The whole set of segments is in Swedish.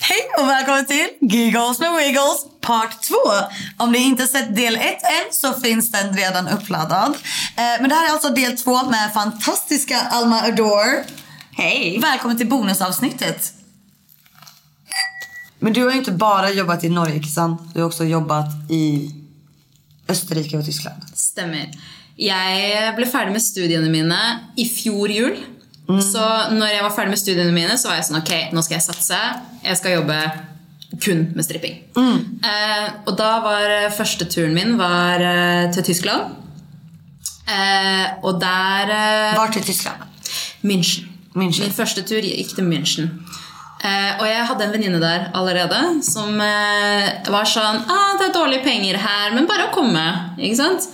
Hej och välkommen till Giggles med Wiggles part 2. Om ni inte sett del 1 än så finns den redan uppladdad. Eh, men det här är alltså del 2 med fantastiska Alma Adore. Hej! Välkommen till bonusavsnittet. Men du har ju inte bara jobbat i Norge, Kissan. Du har också jobbat i Österrike och Tyskland. Stemmer. Jeg ble ferdig med studiene mine i fjor jul. Så når jeg var ferdig med studiene mine, så var jeg sånn Ok, nå skal jeg satse. Jeg skal jobbe kun med stripping. Eh, og da var første turen min var eh, til Tyskland. Eh, og der eh, Vart i Tyskland? München. München. Min første tur gikk til München. Eh, og jeg hadde en venninne der allerede som eh, var sånn ah, 'Det er dårlige penger her, men bare å komme.' Ikke sant?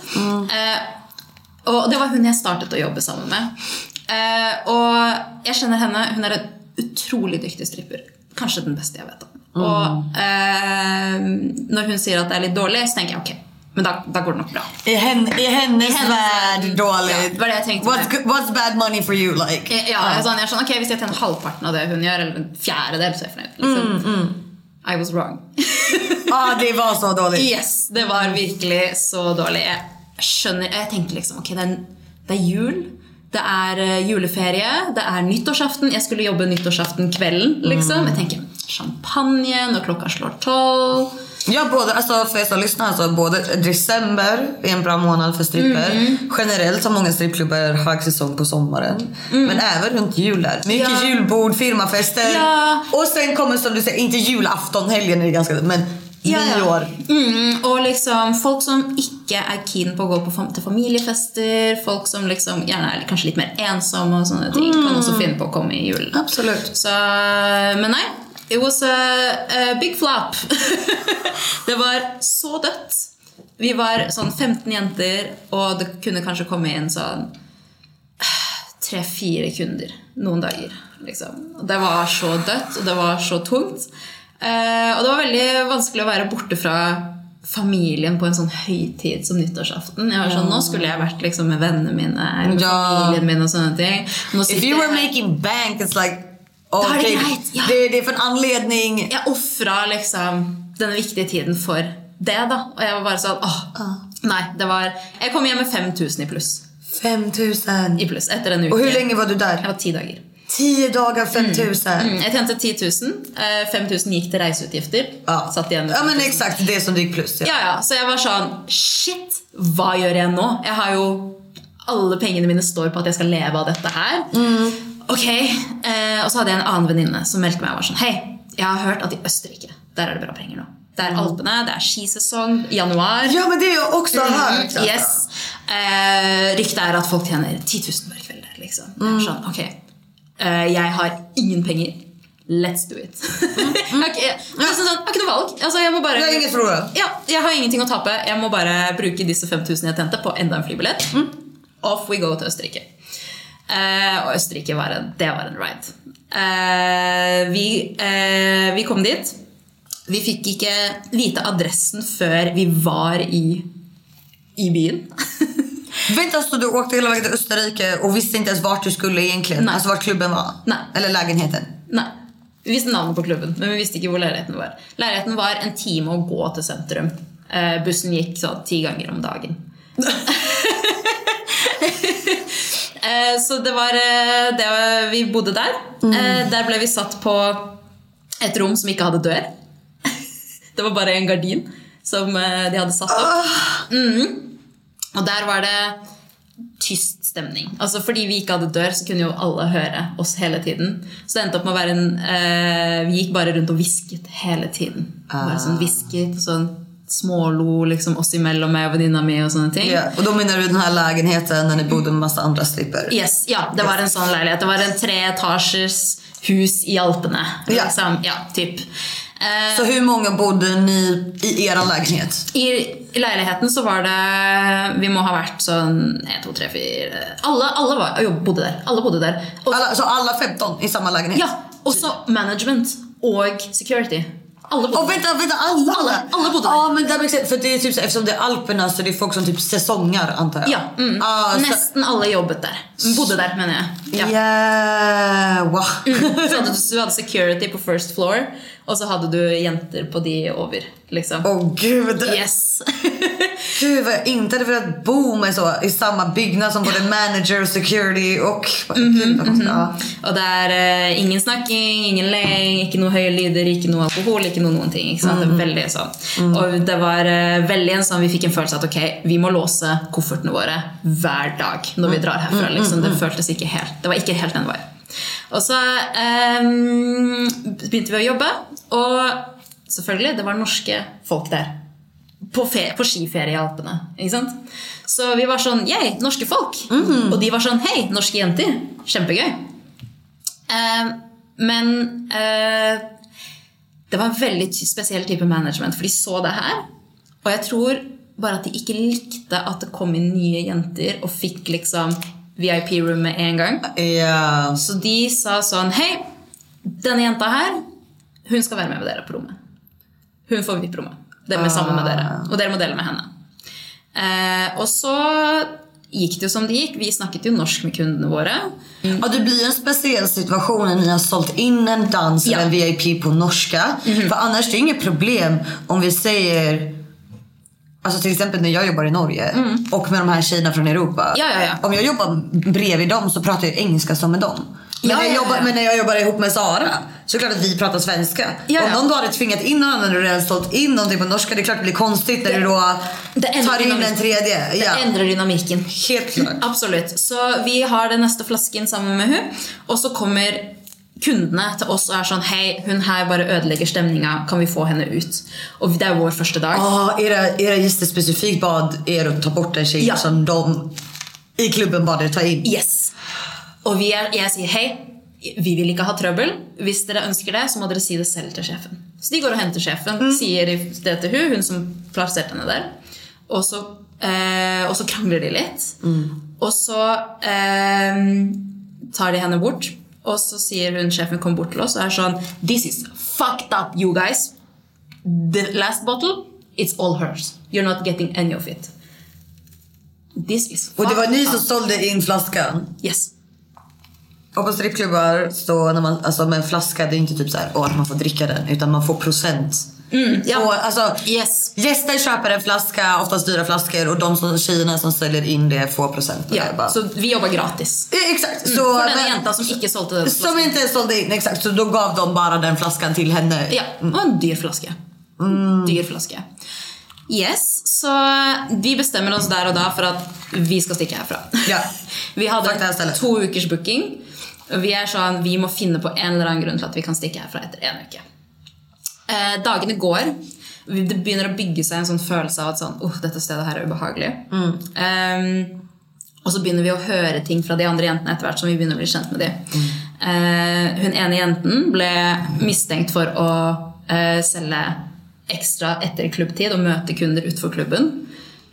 Og det var hun jeg startet å jobbe sammen med. Eh, og jeg kjenner henne. Hun er en utrolig dyktig stripper. Kanskje den beste jeg vet om. Og eh, når hun sier at det er litt dårlig, så tenker jeg ok, men da, da går det nok bra. I, hen, i hennes I hennes värld dåligt. Ja, jag tänkte What's, good- what's bad money for you like? Eh, Ja, er sånn, jeg er sånn, ok, Hvis jeg tjener halvparten av det hun gjør, eller en fjerdedel, så er jeg fornøyd. Liksom. I was wrong. ah, det var så dåligt. yes, Det var virkelig så dårlig. Jeg skjønner, jeg tenkte liksom ok, det er, det er jul. Det er eh, juleferie, det er nyttårsaften. Jeg skulle jobbe nyttårsaften kvelden. liksom. Jeg tenker champagne når klokka slår tolv. Ja, både, alltså, för er som lyssnar, alltså, både december är en bra månad för stripper. Mm. Generellt har många strippklubbar högsäsong på sommaren. Men även runt jul där. Mycket Mm. Ja. julbord, firmafester. Ja. Och sen kommer som du säger, inte julafton, helgen är det ganska men Ja, ja. Mm, og liksom folk som ikke er keen på å gå på fam til familiefester, folk som liksom gjerne er kanskje litt mer ensomme og sånne ting, kan også finne på å komme i julen. Absolut. Så, men nei, it was a, a big flop. det var så dødt. Vi var sånn 15 jenter, og det kunne kanskje komme inn sånn tre-fire kunder noen dager. Liksom. Det var så dødt, og det var så tungt. Eh, og det var veldig vanskelig å være borte fra familien på en sånn høytid som nyttårsaften. Jeg var sånn, Nå skulle jeg vært liksom, med mine eller med Ja. familien min. ting. Nå If you were making bank, it's like... Er det greit, ja. det, det är för en anledning. jeg ofra liksom denne viktige tiden for det, da. Og jeg var bare sånn åh, Nei, det var Jeg kom hjem med 5000 i pluss. 5000. I pluss etter en uke. Och hur länge var du där? var ti dager. 10 dagar, 5000. Mm, jeg tjente 10 000. Eh, 5000 gikk til reiseutgifter. Ja. Satt igjen med ja, men 5000. exakt det som gick plus. Ja. Ja, ja, Så jeg var sånn Shit, hva gjør jeg nå? Jeg har jo Alle pengene mine står på at jeg skal leve av dette her. Ok, eh, Og så hadde jeg en annen venninne som meldte meg og var sånn Hei, jeg har hørt at i Østerrike der er det bra penger nå. Det er Alpene, det er skisesong i januar. ja, men det har jag också hört. Mm, alltså. yes. eh, Ryktet er at folk tjener 10 000 hver kveld. der, Liksom. Er sånn, ok, eh, jeg har ingen penger. Let's do it. jeg, har ikke, jeg, sånn, jeg har ikke noe valg. Altså, jeg, bare, Jag har inget att förlora. ja, jeg har ingenting å tape. Jeg må bare bruke disse 5000 jeg tjente, på enda en flybillett. Off we go til Østerrike. Eh, og Østerrike var en, det var en ride. Eh, vi, eh, vi kom dit. Vi fikk ikke vite adressen før vi var i, i byen. Vänta, så du åkte hela vägen till Österrike och visste inte ens vart du skulle egentligen? Nej. Alltså vart klubben var? Nej. Eller lägenheten? Nei. Vi visste navnet på klubben, men vi visste ikke hvor leiligheten var. Leiligheten var en time å gå til sentrum. Eh, bussen gikk sånn ti ganger om dagen. eh, så det var, eh, det var Vi bodde der. Eh, der ble vi satt på et rom som ikke hadde dør. det var bare en gardin som de hadde satt opp. Mhm. Og der var det tyst stemning. Altså Fordi vi ikke hadde dør, så kunne jo alle høre oss hele tiden. Så det endte opp med å være en eh, Vi gikk bare rundt og hvisket hele tiden. Bare sånn hvisket, sånn Smålo liksom oss imellom, meg og venninna mi og sånne ting. Ja. Och då menar du den här lägenheten när ni bodde med massa andra stripper? Yes, ja, det var en sånn leilighet. Det var en treetasjers hus i Alpene. Ja. Liksom. ja typ. Eh, Så hur många bodde ni i er lägenhet? I, I leiligheten så var det Vi må ha vært sånn 1, 2, 3, 4 Alle, alle var, jo, bodde der. Alle bodde der. Og, Alla, så alla 15 i samma lägenhet? ja, også management og security. Alle bodde Och vänta, vänta, alla? Alla- alla bodde där. Ja, men det makes sense, för det är typ så, eftersom det är Alperna så det är folk som typ säsonger antar jag. Ja, mm. Ah, så, Nesten alle jobbet der. Bodde der, mener jeg. Ja. Yeah, wow. Så hadde du, du hadde security på first floor, og så hadde du jenter på de over. liksom. Åh gud. Yes. Gud vad jag inte hade velat bo med så i samma byggnad som både manager och security och... Mhm, Gud, vad konstigt. Ja. Det er eh, ingen snakking, ingen leing, ikke noe høye lyder, ikke noe alkohol, ikke noe noen ting. Ikke sant? Det er veldig sånn. Og det var eh, veldig en Vi fikk en følelse at ok, vi må låse koffertene våre hver dag når vi drar herfra. liksom. Det føltes ikke helt, det var ikke helt den veien. Og så ehm, begynte vi å jobbe, og selvfølgelig, det var norske folk der. På, på skiferie i Alpene. Ikke sant? Så vi var sånn Yay, norske folk! Og de var sånn Hei, norske jenter! Kjempegøy. Eh, men eh, det var en veldig spesiell type management, for de så det her. Og jeg tror bare at de ikke likte at det kom inn nye jenter og fikk liksom VIP-room med en gang. Ja. Så de sa sånn Hei, denne jenta her, hun skal være med med dere på rommet. Hun får VIP-rommet. Det med sammen med dere. Og dere må dele med henne. Eh, og så gikk det som det gikk. Vi snakket jo norsk med kundene våre. Ja, det blir en speciell situation när ni har sålt in en dans Ja. eller en VIP på norska. För annars är det inget problem om vi säger Alltså till exempel när jag jobbar i Norge och med de här tjejerna från Europa. Ja, ja. Om jag jobbar bredvid dem så pratar jag engelska som med dem. Men, Ja, när jag ja, jobbar, men när jag jobbar ihop med Sara så är det klart att vi pratar svenska. Ja, Om ja. någon då hade tvingat in någon annan och redan sålt in någonting på norska, det är klart det blir konstigt när du då det ändrar tar in en tredje. Det Ja. endrer dynamikken. Helt klart. Absolutt. Så vi har den neste flasken sammen med hun, og så kommer kundene til oss og er sånn Hei, hun her bare ødelegger stemninga. Kan vi få henne ut? Og det er vår første dag. Ja, era, era gäster specifikt bad er att ta bort en tjej Ja. som de i klubben bad er ta in. Yes. Og vi er, jeg sier hei, vi vil ikke ha trøbbel. Hvis dere ønsker det, så må dere si det selv til sjefen. Så de går og henter sjefen, sier det til hun, hun som plasserte henne der. Og så, eh, og så krangler de litt. Og så eh, tar de henne bort. Og så sier hun, sjefen kom bort til oss og er sånn This is fucked up, you guys. The last bottle, it's all hers. You're not getting any of it. This is Och det var fucked ni som up. sålde in flaskan. Yes. Och på strippklubbar så när man, alltså med en flaska det är inte typ så här, åh, att man får dricka den utan man får procent. ja. På, alltså, Yes. Gäster köper en flaska, oftast dyra flaskor och de som, tjejerna som säljer in det får procent. Ja, bara. så vi jobbar gratis. Eh, Exakt. Så, för den jenta som inte sålde den Som inte sålde in, exakt. Så då gav de bara den flaskan till henne. Ja, och en dyr flaska. Dyr flaska. Yes, så vi bestämmer oss där och då för att vi ska sticka härifrån. Ja. Vi hade två veckors booking. Vi är sån, vi må finna på en eller annan grund till att vi kan sticka härifrån efter en vecka. Eh, dagene går. Det begynner å bygge seg en sånn følelse av at sånn, oh, dette stedet her er ubehagelig. Ehm, og så begynner vi å høre ting fra de andre jentene etter hvert som vi begynner å bli kjent med de. Eh, hun ene jenten ble mistenkt for å eh, selge ekstra etter klubbtid og møte kunder utenfor klubben.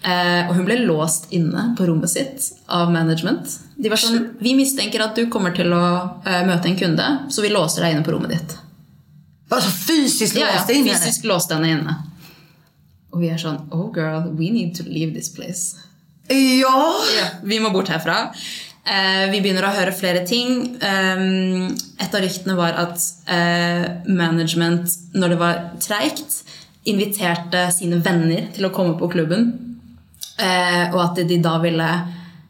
Eh, og hun ble låst inne på rommet sitt av management. De var sånn Vi mistenker at du kommer til å eh, møte en kunde, så vi låser deg inne på rommet ditt. Alltså fysiskt Ja, ja, låste in henne. fysisk låste henne inne. Og vi er sånn Oh girl, we need to leave this place. Ja. Ja, vi må bort herfra. Eh, vi begynner å høre flere ting. Um, et av ryktene var at eh, management, når det var treigt, inviterte sine venner til å komme på klubben. Eh, og at de da ville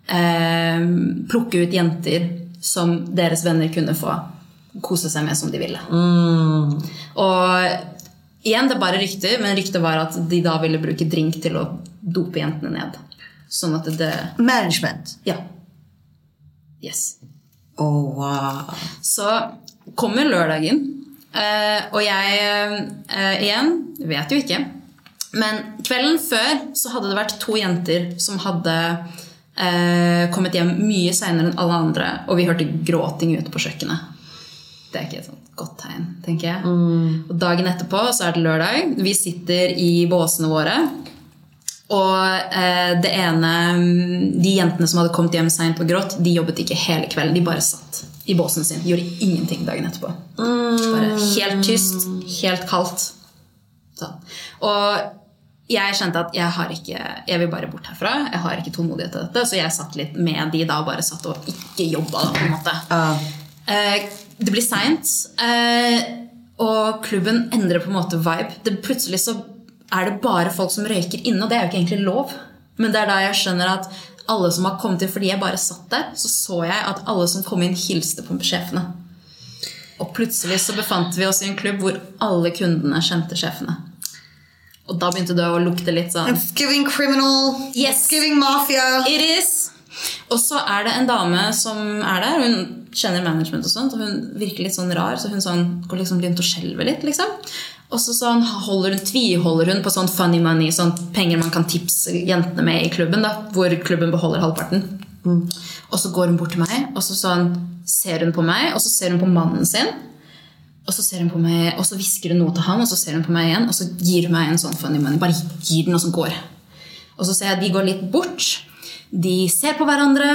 eh, plukke ut jenter som deres venner kunne få kose seg med som de ville. Og igjen, det er bare rykter, men ryktet var at de da ville bruke drink til å dope jentene ned. Sånn at det Management. Ja. Yes. Oh, wow. Så kommer lørdagen, eh, og jeg eh, igjen vet jo ikke. Men kvelden før så hadde det vært to jenter som hadde eh, kommet hjem mye seinere enn alle andre, og vi hørte gråting ute på kjøkkenet. Det er ikke et sånt godt tegn, tenker jeg. Og dagen etterpå så er det lørdag. Vi sitter i båsene våre. Og eh, det ene De jentene som hadde kommet hjem seint og grått, de jobbet ikke hele kvelden. De bare satt i båsen sin. De gjorde ingenting dagen etterpå. Bare helt tyst, helt kaldt. Sånn. Og jeg kjente at jeg har ikke Jeg vil bare bort herfra. Jeg har ikke tålmodighet til dette. Så jeg satt litt med de da bare satt og ikke jobba. På en måte. Eh, det blir seint, eh, og klubben endrer på en måte vibe. Det, plutselig så er det bare folk som røyker inne, og det er jo ikke egentlig lov. Men det er da jeg skjønner at alle som har kommet inn fordi jeg bare satt der, så så jeg at alle som kom inn, hilste på sjefene. Og plutselig så befant vi oss i en klubb hvor alle kundene kjente sjefene. Og da begynte det å lukte litt sånn It's giving criminal. Yes. It's giving mafia. It is! Og så er det en dame som er der. Hun kjenner management og sånt, og hun virker litt sånn rar, så hun sånn, går liksom begynte å skjelve litt. liksom. Og så sånn, holder hun, tviholder hun på sånn funny money, sånn penger man kan tipse jentene med i klubben, da, hvor klubben beholder halvparten. Og så går hun bort til meg, og så sånn, ser hun på meg, og så ser hun på mannen sin. Og så ser hun på meg, og så hvisker hun noe til han, og så ser hun på meg igjen, og så gir hun meg en sånn funny money. Bare gir den, og så går. Og så ser jeg at de går litt bort. De ser på hverandre,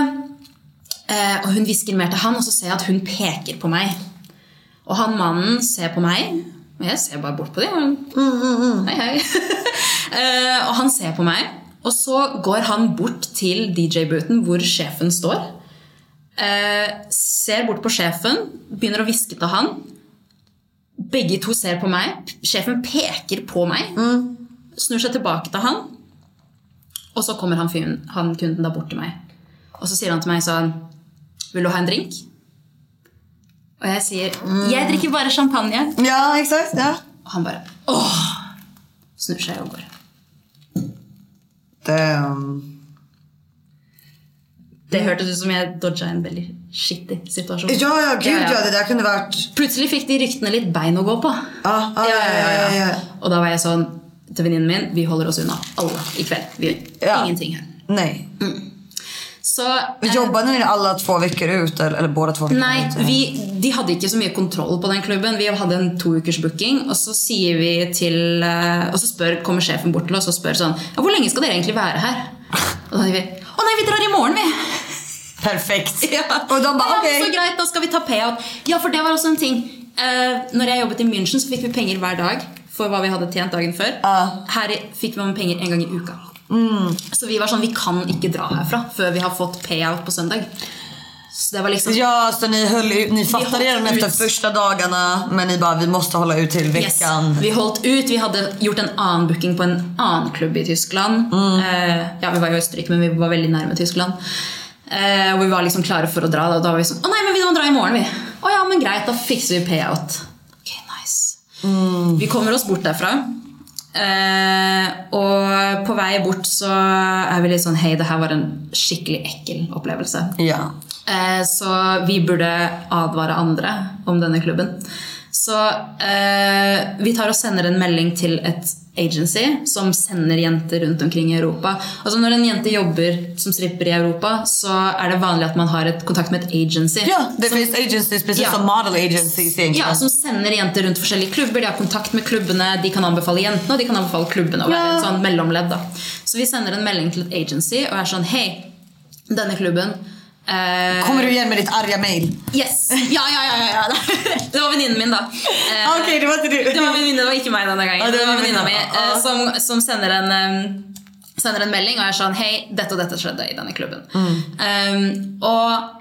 eh, og hun hvisker mer til han, og så ser jeg at hun peker på meg. Og han mannen ser på meg, og jeg ser bare bort på dem. og- Hei, hei. Eh, og han ser på meg, og så går han bort til DJ-booten hvor sjefen står. Eh, ser bort på sjefen, begynner å hviske til han. Begge to ser på meg. Sjefen peker på meg. Snur seg tilbake til han. Og så kommer han, fyren, han kunden da bort til meg. Og så sier han til meg sånn Vil du ha en drink? Og jeg sier Jeg drikker bare champagne. Ja, exakt. Ja. Og han bare åh Snur seg og går. Damn. Det hørtes ut som jeg dodga en veldig shitty situasjon. Ja, ja, gud ja. Det där kunde varit... Plutselig fikk de ryktene litt bein å gå på. Ja, ja, ja, ja, ja. Og da var jeg sånn til venninnen min Vi holder oss unna alle i kveld. Vi gjør Ja. ingenting her. Nej. Så eh, Jobbade ni alla två veckor ut eller, eller båda två veckor Nei, ut? vi, de hadde ikke så mye kontroll på den klubben. Vi hadde en to ukers booking, og så sier vi til eh, Og så spør, kommer sjefen bort til oss og spør sånn ja, Hvor lenge skal dere egentlig være her? Og da sier vi Å nei, vi drar i morgen, vi! Perfekt. Ja. Och de bara ja, okej. men Så greit, da skal vi ta payout. Ja, for det var også en ting. Eh, når jeg jobbet i München, så fikk vi penger hver dag for hva vi hadde tjent dagen før. Ja. Her fikk man penger en gang i uka. Så vi var sånn, vi kan ikke dra herfra før vi har fått payout på søndag. Så det var liksom Ja, så ni, höll, ni fattade redan efter första dagarna men ni bara vi måste hålla ut till Yes. veckan. Vi holdt ut. Vi hadde gjort en annen booking på en annen klubb i Tyskland. Eh, ja, Vi var i Østerrike, men vi var veldig nærme Tyskland. Eh, vi var liksom klare for å dra. Da, da var vi sånn Å nei, men vi må dra i morgen, vi. Å ja, men greit, da fikser vi payout. Ok, nice. Vi kommer oss bort derfra. Eh, og på vei bort så er vi litt sånn Hei, det her var en skikkelig ekkel opplevelse. Ja. Eh, Så vi burde advare andre om denne klubben. Så eh, vi tar og sender en melding til et agency som sender jenter rundt omkring i Europa. Altså Når en jente jobber som stripper i Europa, så er det vanlig at man har et kontakt med et agency. Ja, det finns agencies precis Ja. som model agencies egentligen. Ja, Som sender jenter rundt forskjellige klubber. De har kontakt med klubbene, de kan anbefale jentene, og de kan anbefale klubbene. og være Ja. en sånn mellomledd da. Så vi sender en melding til et agency og er sånn Hei, denne klubben eh, Kommer du igen med ditt arga mail? Yes! Ja, ja, ja! ja, ja. Det var venninnen min, da. Eh, Ah, Okej, det var inte du. det var venninne, det var ikke meg denne gangen. Ja, det var venninna mi eh, Ja. som, som sender, en, eh, sender en melding og er sånn Hei, dette og dette skjedde i denne klubben. Um, og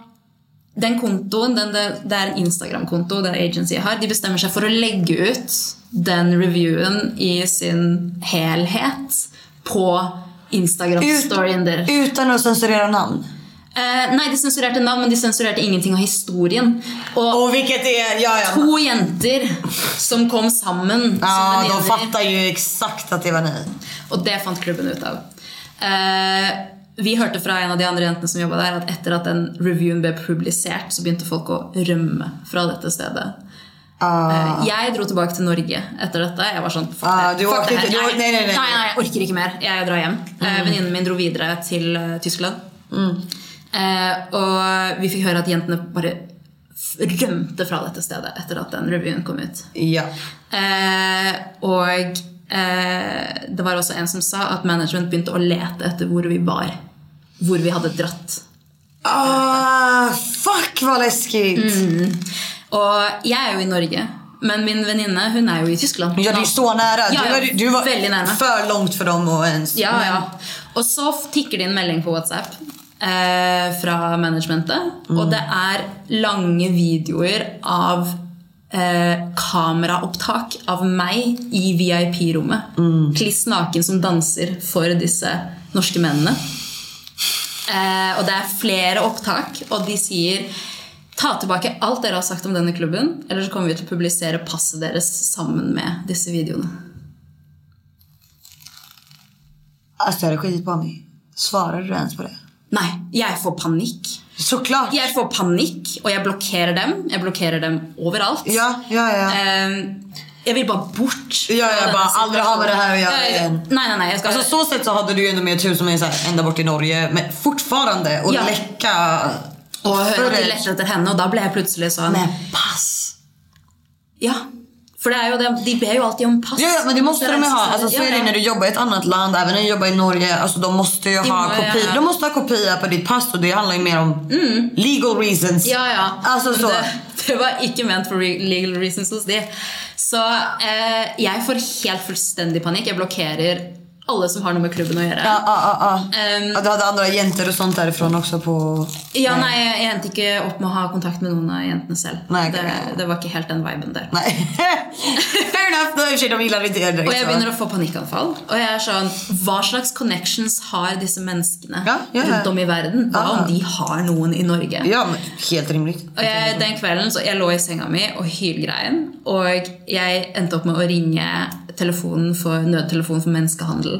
den kontoen, den, det, det er en Instagram-konto det agency har, de bestemmer seg for å legge ut den reviewen i sin helhet på Instagram-storyen deres. Utan att censurera namn. Eh, nei, de sensurerte navn, men de sensurerte ingenting av historien. Og Och vilket är, ja ja. to jenter som kom sammen Ja, som de fattar ju exakt att det var ni. Og det fant klubben ut av. Eh, vi hørte fra en av de andre jentene som jobba der, at etter at den reviewen ble publisert, så begynte folk å rømme fra dette stedet. Eh, jeg dro tilbake til Norge etter dette. Jeg var sånn fuck, Ah, det, fuck det her. ikke- du nei, nei, nei. nei, jeg orker ikke mer. Jeg drar hjem. Eh, Venninnen min dro videre til eh, Tyskland. Eh, og vi fikk høre at jentene bare f- rømte fra dette stedet etter at den reviewen kom ut. Ja. Eh, og eh, det var også en som sa at management begynte å lete etter hvor vi var. Hvor vi hadde dratt. Ah, fuck vad läskigt. Og jeg er jo i Norge, men min venninne hun er jo i Tyskland. Ja, det är så nära. Ja, du, ja, var, du var väldigt nära. för långt för dem att ens... Ja, ja. Og så tikker det inn melding på WhatsApp eh, fra managementet. Og det er lange videoer av eh, kameraopptak av meg i VIP-rommet. Kliss naken som danser for disse norske mennene. Eh, og det er flere opptak, og de sier Ta tilbake alt dere har sagt om denne klubben, eller så kommer vi til å publisere passet deres sammen med disse videoene. Alltså jag hade skitit på mig. Svarade du ens på det? Nei, jeg får panikk. Såklart. Jeg får panikk, og jeg blokkerer dem. Jeg blokkerer dem overalt. Ja, ja, ja. Ehm, jeg vil bare bort. Ja, jag bara, aldrig ha med det här att göra igen. Nei, nei, nei. Jeg skal, Alltså så sätt så hade du ju ändå mer tur som är så här, ända bort i Norge. Men fortfarande att Ja. läcka at de footage leter etter henne, og da ble jeg plutselig sånn med pass. Ja. For det er jo det, de ber jo alltid om pass. Ja, ja, men det måste de ju ha. Alltså, så är det när du jobbar i ett annat land, även när du jobbar i Norge. Alltså, de måste ju De ha kopia. De måste ha kopia på ditt pass och det handlar ju mer om legal reasons. Ja, ja. Alltså så. Det, det var ikke ment re- legal reasons hos de. Så eh, jeg får helt fullstendig panikk. Jeg blokkerer alle som har noe med klubben å gjøre. Ja, ja, ja, ja. Ehm, Ja, du hade andra agenter och sånt därifrån också på... Ja, nei, jeg endte ikke opp med å ha kontakt med noen av jentene selv. Nei, ok. det, det var ikke helt den viben der. Nej. Fair enough. Då och de gillar inte er direkt. Så. begynner å få panikkanfall. Og jeg er sånn, Hva slags connections har disse menneskene Ja, ja, ja. rundt om i verden? Hva Ja. om de har noen i Norge? Ja, men helt rimligt. Og jeg, Den kvelden så jeg lå i senga mi og hylgrein. Og jeg endte opp med å ringe telefonen for, nødtelefonen for menneskehandel.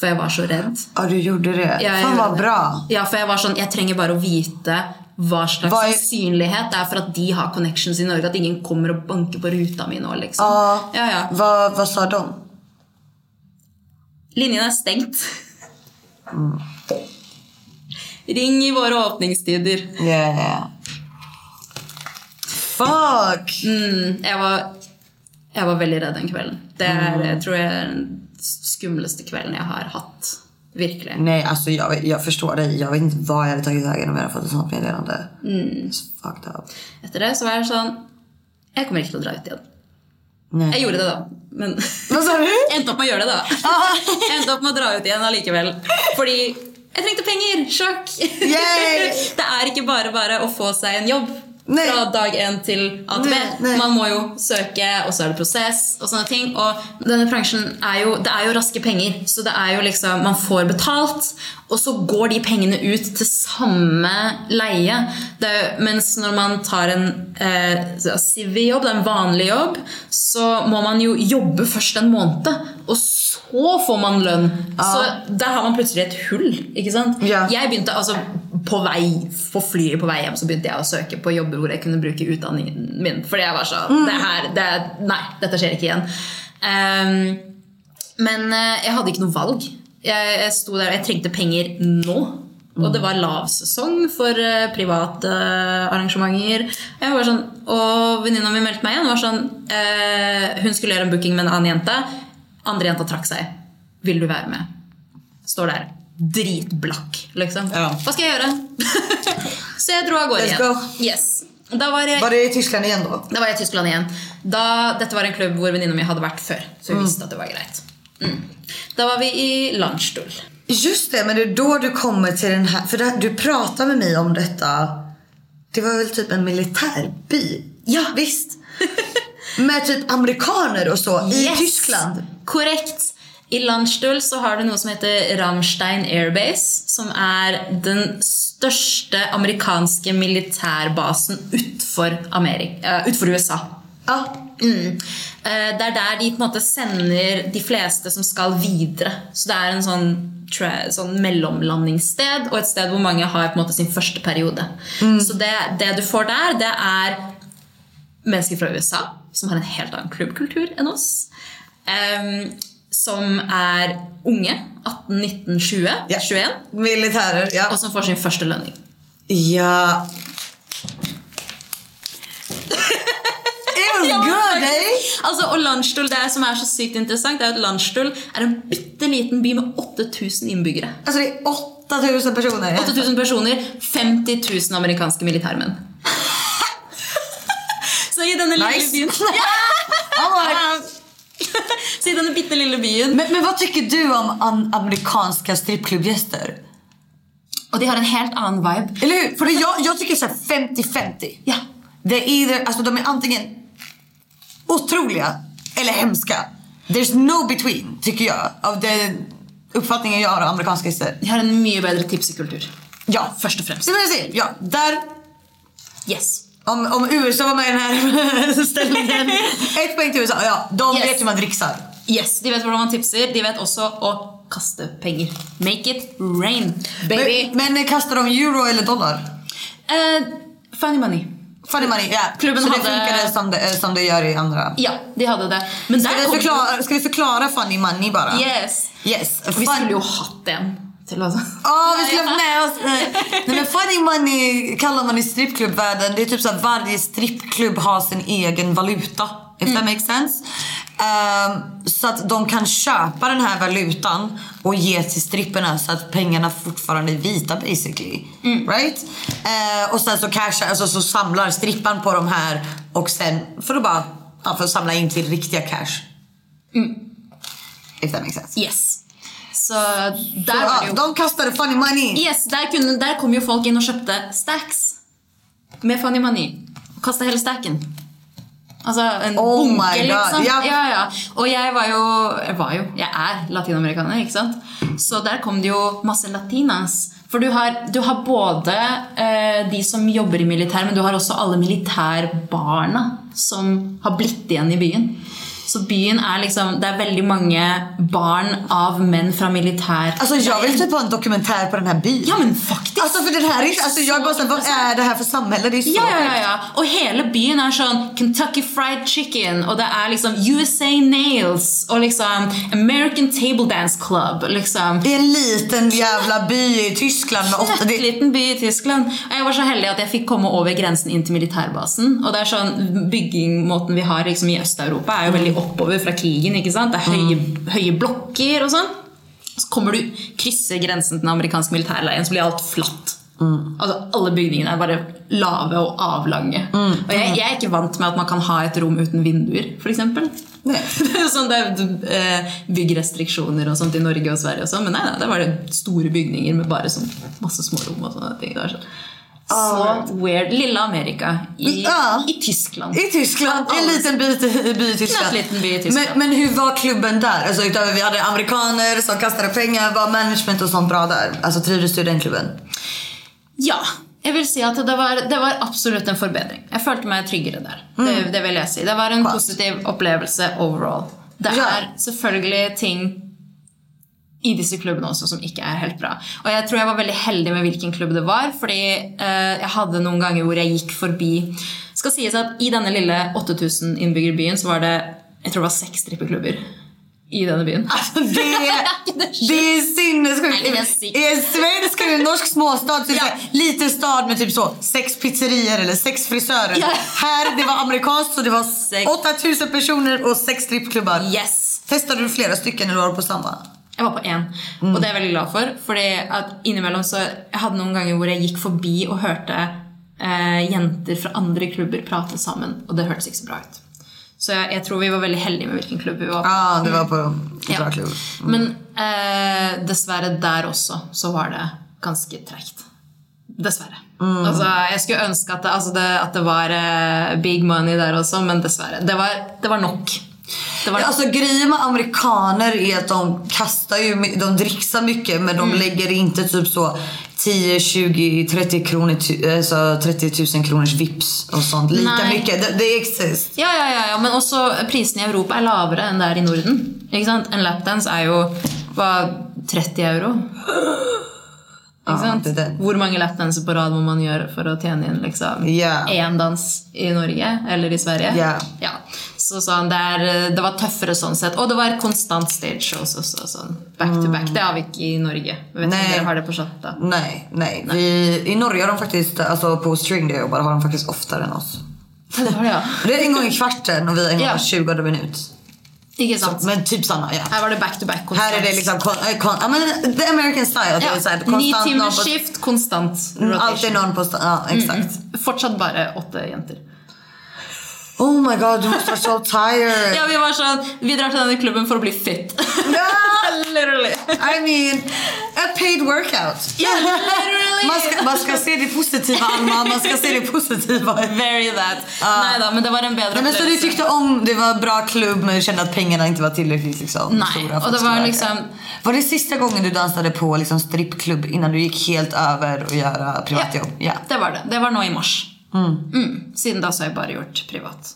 For jeg var så redd. Ja, du gjorde det. Ja, jeg Fan vad bra. Ja, for jeg var sånn, jeg trenger bare å vite hva slags Hva er- sannsynlighet det er for at de har connections i Norge. At ingen kommer og banker på ruta mi nå, liksom. Ja. Ja, ja. Vad, vad sa de? Linjen er stengt. Ring i våre åpningstider. Yeah. Fuck! Jeg var, jeg var veldig redd den kvelden. Det er, jeg tror er den skumleste kvelden jeg har hatt. Virkelig. Nej, alltså jag, jag förstår dig. Jag vet inte vad jag hade tagit vägen om jag hade fått ett sånt meddelande. It's fucked up. Etter det så var jeg sånn Jeg kommer til å dra ut igjen. Nej. Jeg gjorde det, da. Men Vad sa du? endte opp med å gjøre det, da. Jeg endte opp med å dra ut igjen allikevel. Fordi jeg trengte penger! Sjokk! Det er ikke bare bare å få seg en jobb. Nei. Fra dag én til ATB. Man må jo søke, og så er det prosess. Og sånne ting Og denne bransjen er jo, det er jo raske penger. Så det er jo liksom Man får betalt, og så går de pengene ut til samme leie. Mens når man tar en eh, er en vanlig jobb, så må man jo jobbe først en måned. Og så får man lønn. Så der har man plutselig et hull. ikke sant? Ja. Jeg begynte altså på vei på flyet på vei hjem så jeg å søke på jobber hvor jeg kunne bruke utdanningen min. Fordi jeg var sånn det her, det, Nei, dette skjer ikke igjen. Ehm, Men eh, jeg hadde ikke noe valg. Jeg, sto der, og jeg trengte penger nå. Og det var lavsesong for eh, private eh, arrangementer. Jeg var sånn, og venninna mi meldte meg igjen. Var sånn, eh, hun skulle gjøre en booking med en annen jente. Andre jenta trakk seg. Vil du være med? Står der. Dritblakk, liksom. Ja. Hva skal jeg gjøre? Så jeg dro av gårde igjen. Yes. Da var jeg Var det i Tyskland igen då? da var jeg i Tyskland igjen. Da, dette var en klubb hvor venninna mi hadde vært før. Så jeg visste at det var greit. Mm. Da var vi i Landstuhl. Just det, men det är då du kommer till den här, för det, du pratar med mig om detta. Det var väl typ en militärby? Ja. Visst. med typ amerikaner och så i Yes! Tyskland. Korrekt. I Landstuhl så har du noe som heter Ramstein Airbase, som er den største amerikanske militærbasen utenfor, Amerika, utenfor USA. Ja. Mm. Eh, Det er der de på en måte sender de fleste som skal videre. Så det er en sånn, sånn mellomlandingssted og et sted hvor mange har på en måte sin første periode. Så det, det du får der, det er mennesker fra USA som har en helt annen klubbkultur enn oss. em, som er unge. 18, 19, 20, Ja. 21. Militärer, ja. Og som får sin første lønning. Ja. Good, eh? Altså, og Landstuhl, det som er så sykt interessant, det er at Landstuhl er en bitte liten by med 8000 innbyggere. Alltså det är 8000 personer. 8000 personer, 50 000 amerikanske militærmenn. Så i denne lille Nice. byen Så i denne bitte lille byen Men, men vad tycker du om an- amerikanska strippklubbgäster? Og de har en helt annen vibe. Eller hur? För det, jag, jag tycker så här 50-50. Ja. Det är alltså de är antingen otroliga eller hemska. There's no between, tycker jag. Av den uppfattningen jag har av amerikanska gäster. De har en mye bedre tipsekultur. Ja. Først og fremst. Så vill jag säga, ja, där Yes. Om, om USA var med i den här ställningen. Ett poäng till USA. Ja, de Yes. vet hur man dricksar. yes. De vet hvordan man tipser. De vet også å kaste penger. Make it rain, baby. Men, men kastar de euro eller dollar? Eh, funny money. Funny money, ja. Klubben så det hade- funkar som det, som det gör i andra. Ja, de hadde det. Men Ska vi, förklara, ska vi förklara funny money bara? Yes. Yes. Vi Fun- skulle jo hatt en. Til å... Ja, vi skulle ha med oss... eh, Nej, men funny money kallar man i strippklubbvärlden. Det är typ så att varje strippklubb har sin egen valuta. If that makes sense. Ehm, så att de kan köpa den här valutan och ge till stripperna så att pengarna fortfarande är vita basically. Right? Eh, och sen så cashar, alltså så samlar strippan på de här och sen får du bara ja, för att samla in till riktiga cash. If that makes sense. Yes. Så der var Ja, det jo de kastade funny money. Yes, der, kunne, der kom jo folk inn og kjøpte stacks med funny money. Og kasta hele stacken. Altså en Oh bunke, liksom. ja. Ja, ja. Og jeg var jo Jeg var jo, jeg er latinamerikaner, ikke sant? Så der kom det jo masse latinas. For du har, du har både eh, de som jobber i militær, men du har også alle militærbarna som har blitt igjen i byen. Så byen är liksom, det är väldigt många barn av män från militär. Alltså jag vill typ ha en dokumentär på den här byn. Ja men faktiskt. Alltså för den här är, alltså jag är bara vad är det här för samhälle? Det är så Ja, ja, ja, ja. Och hela byn är sån Kentucky Fried Chicken och det är liksom USA Nails och liksom American Table Dance Club. Liksom. Det är en liten jävla by i Tyskland med åtta... En Det, liten by i Tyskland. Og jeg var så heldig at jeg fikk komme over grensen inn til militærbasen. Og det er sånn, Byggingmåten vi har liksom i Øst-Europa, er jo veldig oppover fra krigen. ikke sant? Det er høye, høye blokker og sånn. Så kommer du, krysser grensen til den amerikanske militærleiren, så blir alt flatt. Altså Alle bygningene er bare lave og avlange. Og jeg, jeg er ikke vant med at man kan ha et rom uten vinduer, f.eks. Sånn, det er eh, byggrestriksjoner og sånt i Norge og Sverige, og sånn, men nei, det var det store bygninger med bare sånn, masse små rom. og sånne ting. Det var sånn. Så weird. Lille Amerika i, Ja. i Tyskland. I Tyskland, en liten by, by i Tyskland. En liten by i Tyskland. Men, men hur var klubben där? Alltså utöver vi hade amerikaner som kastade pengar, var management och sånt bra där? Alltså trivdes du i den klubben? Ja, jeg vil si at det var, det var absolutt en forbedring. Jeg følte meg tryggere der. Det, det vil jeg si. Det var en Skönt. positiv opplevelse overall. Det Ja. er selvfølgelig ting i disse klubbene også som ikke er helt bra. Og jeg tror jeg var veldig heldig med hvilken klubb det var, fordi eh, jeg hadde noen ganger hvor jeg gikk forbi skal sies at I denne lille 8000 innbyggerbyen så var det jeg tror det var seks strippeklubber. i denne byen. Det, det är sinnessjukt. I en svensk eller norsk småstad det Ja. liten stad med typ så sex pizzerior eller sex frisörer. Ja. Här det var amerikanskt så det var Sex. 8000 personer och sex strippklubbar. Yes! Testade du flera stycken eller var du på samma? Jeg var på én, Mm. og det er jeg veldig glad for. Fordi at innimellom så Jeg hadde noen ganger hvor jeg gikk forbi og hørte eh, jenter fra andre klubber prate sammen, og det hørtes ikke så bra ut. Så jeg, jeg tror vi var veldig heldige med hvilken klubb vi var på. Ja, det var på bra klubb. Men eh, dessverre der også så var det ganske tregt. Dessverre. Mm. Altså, jeg skulle ønske at det, altså det, at det var eh, big money der også, men dessverre. Det var, det var nok. Det var. Alltså grejen med amerikaner är att de kastar ju, de dricksar mycket men Mm. de lägger inte typ så 10, 20, 30 kronor, alltså 30 000 kronors vips och sånt. Lika Nej. mycket. Det, det exist. Ja, ja, ja, ja, men også prisene i Europa lavere enn det er i Norden. Ikke? En lapdance er jo hva, 30 euro. Ja, sant? det det. Hvor mange lapdanser på rad må man gjøre for å tjene inn liksom Ja. én dans i Norge eller i Sverige? Ja. Ja. Så sånn, det, er, det var tøffere sånn sett. Og det var konstant stage shows også. Sånn, back to back. Det har vi ikke i Norge. Vet Nej. dere har det på Chatta. Nej, nej. Vi, I Norge har de faktiskt, alltså på string där jag jobbar har de faktiskt oftare än oss. Det ja. Det är en gång i kvarten och vi har en gång Ja. var 20 minut. Ikke sant? Men typ samma, ja. Her var det back to back. Här är det liksom, kon, äh, kon, ja men the American style. att Det är så här, ja. Ni konstant på, skift, konstant Mm, rotation. alltid någon på, sta- ja exakt. Fortsatt bare åtte jenter. Oh my god, du måste vara so tired. Ja, vi var sånn Vi drar til denne klubben for å bli fit. Literally. I mean, a paid workout. Ja, literally. Man ska, man ska se det positiva Alma, man ska se det positiva. Very that. Nei da, men det var en bedre Nej, men så du tyckte om, det var bra klubb men du kände att pengarna inte var tillräckligt liksom, Nej, stora för och det att var liksom- Var det sista gången du dansade på liksom, strippklubb innan du gick helt över och göra privatjobb? Ja. Det var det. Det var nå i mars. Mm. Siden da så har jeg bare gjort privat.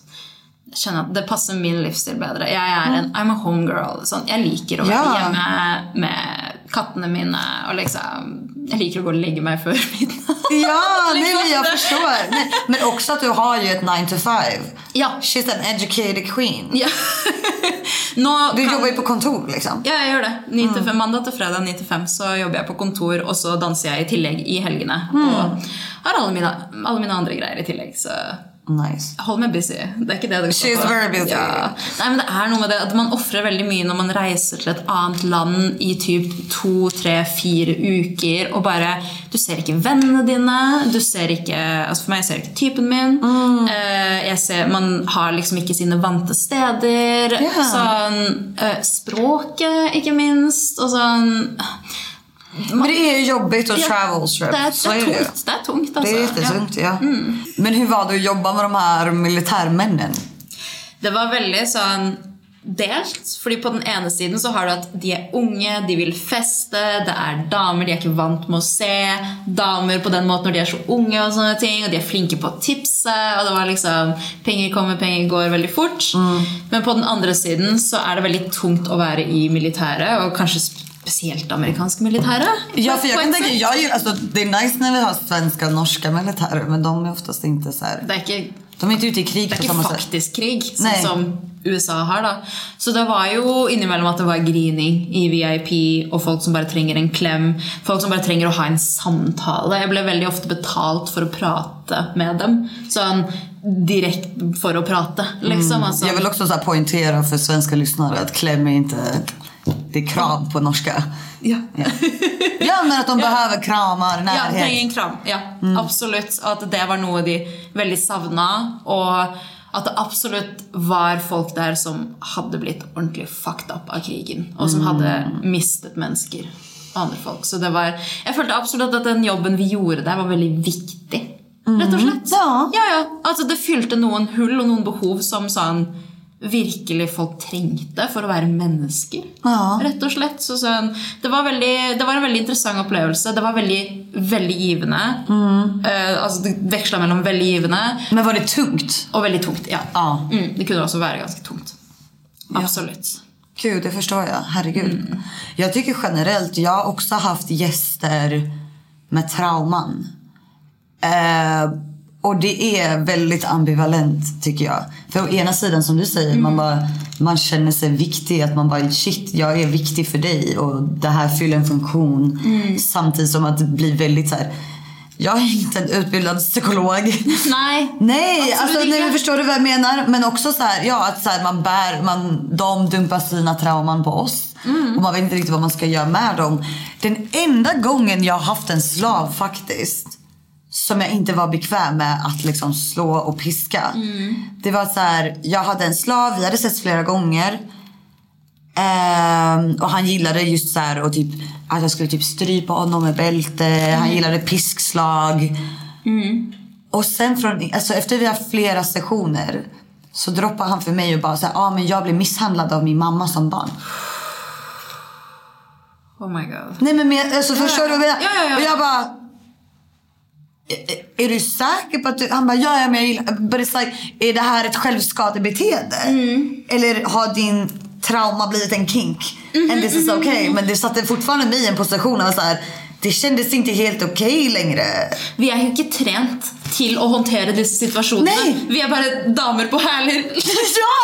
Jeg kjenner at Det passer min livsstil bedre. Jeg er en, I'm a homegirl. Sånn, jeg liker å være Ja. hjemme med kattene mine. og liksom, Jeg liker å gå og legge meg før midnatt. Ja, nej, Liksom men jag det. förstår. Nej, men också att du har ju ett 9 to 5. Ja. She's an educated queen. Ja. Nå Du kan- jobbar ju på kontor liksom. Ja, jeg gjør det. 9 til 5, mandag til fredag 9 til 5 så jobber jeg på kontor, og så danser jeg i tillegg i helgene. Og har alle mine, alle mine andre greier i tillegg, så Nice. hold meg busy. Det er ikke det det går She's på. very busy. Ja. Nei, men det er noe med det at man ofrer veldig mye når man reiser til et annet land i typ to, tre, fire uker, og bare Du ser ikke vennene dine, du ser ikke altså For meg ser jeg ikke typen min. Mm. Eh, ser, man har liksom ikke sine vante steder. Ja. Sånn eh, Språket, ikke minst. Og sånn Men det är ju jobbigt att Ja, travel strip. Det det är er det tungt. Det er tungt, Det altså. är Ja. jättetungt, ja. Men hur var det att jobba med de här militärmännen? Det var veldig sånn delt. Fordi på den ene siden så har du at de er unge, de vil feste, det er damer, de er ikke vant med å se damer på den måten når de er så unge, og sånne ting, og de er flinke på å tipse. og det var liksom, Penger kommer, penger går veldig fort. Men på den andre siden så er det veldig tungt å være i militæret, og kanskje spesielt amerikansk militære. Ja, för jag kan tänka, jag, är ju- alltså, det är nice när vi har svenska och norska militärer men de är oftast inte så här. Det er ikke De är inte ute i krig Det på samma sätt. faktisk krig, sånn Nei. som USA har. da. Så det var jo innimellom at det var grining i VIP, og folk som bare trenger en klem. Folk som bare trenger å ha en samtale. Jeg ble veldig ofte betalt for å prate med dem. Sånn direkte for å prate, liksom. Altså, Jag vill också så poängtera för svenska lyssnare att kläm är inte, det är krav på norska. ja. Ja, ja men att de behöver kramar, Ja, närhet. trenger en kram. Ja, absolutt. Og at det var noe de veldig savna. Og at det absolutt var folk der som hadde blitt ordentlig fucked up av krigen. Og som hadde mistet mennesker og andre folk. Så det var Jeg følte absolutt at den jobben vi gjorde der, var veldig viktig. Rett og slett. Ja. ja, ja. Altså, det fylte noen hull og noen behov som sånn virkelig folk trengte for å være mennesker. Ja. Rett og slett. Så, sånn, det, var veldig, det var en veldig interessant opplevelse. Det var veldig, veldig givende. Eh, altså, det veksla mellom veldig givende Men var det tungt? og veldig tungt. Ja. Ja. Mm, det kunne også være ganske tungt. Absolutt. Gud, det förstår jag. Herregud. Jag tycker generellt, jag har också haft gäster med trauman. Eh, och det är väldigt ambivalent tycker jag. För å ena sidan som du säger, man bara man känner sig viktig. Att man bara shit, jag är viktig för dig och det här fyller en funktion. Samtidigt som att det blir väldigt så här. Jag är inte en utbildad psykolog. Nej. Nej, alltså, nej, men förstår du vad jag menar? Men också så här, ja, att så här, man bär, man, de dumpar sina trauman på oss. Och man vet inte riktigt vad man ska göra med dem. Den enda gången jag har haft en slav faktiskt. Som jag inte var bekväm med att liksom slå och piska. Det var så här, jag hade en slav, vi hade setts flera gånger. Ehm, och han gillade just så här och typ att jag skulle typ strypa honom med bälte. Han gillade piskslag. Och sen från, alltså efter vi har flera sessioner så droppar han för mig och bara så här, ah, men jag blev misshandlad av min mamma som barn. Oh my god. Nej men med, alltså, förstår du? Ja, ja, ja. Och jag bara... "Är- du säker på att du... Han bara, ja, ja men jag gillar... But it's like, är det här ett självskadebeteende? Mm. Eller har din trauma blivit en kink? Mm-hmm, And this is okay. Men det satte fortfarande mig i en position av så här... Det kändes inte helt okej längre. Vi er jo ikke trent til å håndtere disse situasjonene. Nei. Vi er bare damer på hæler. Ja!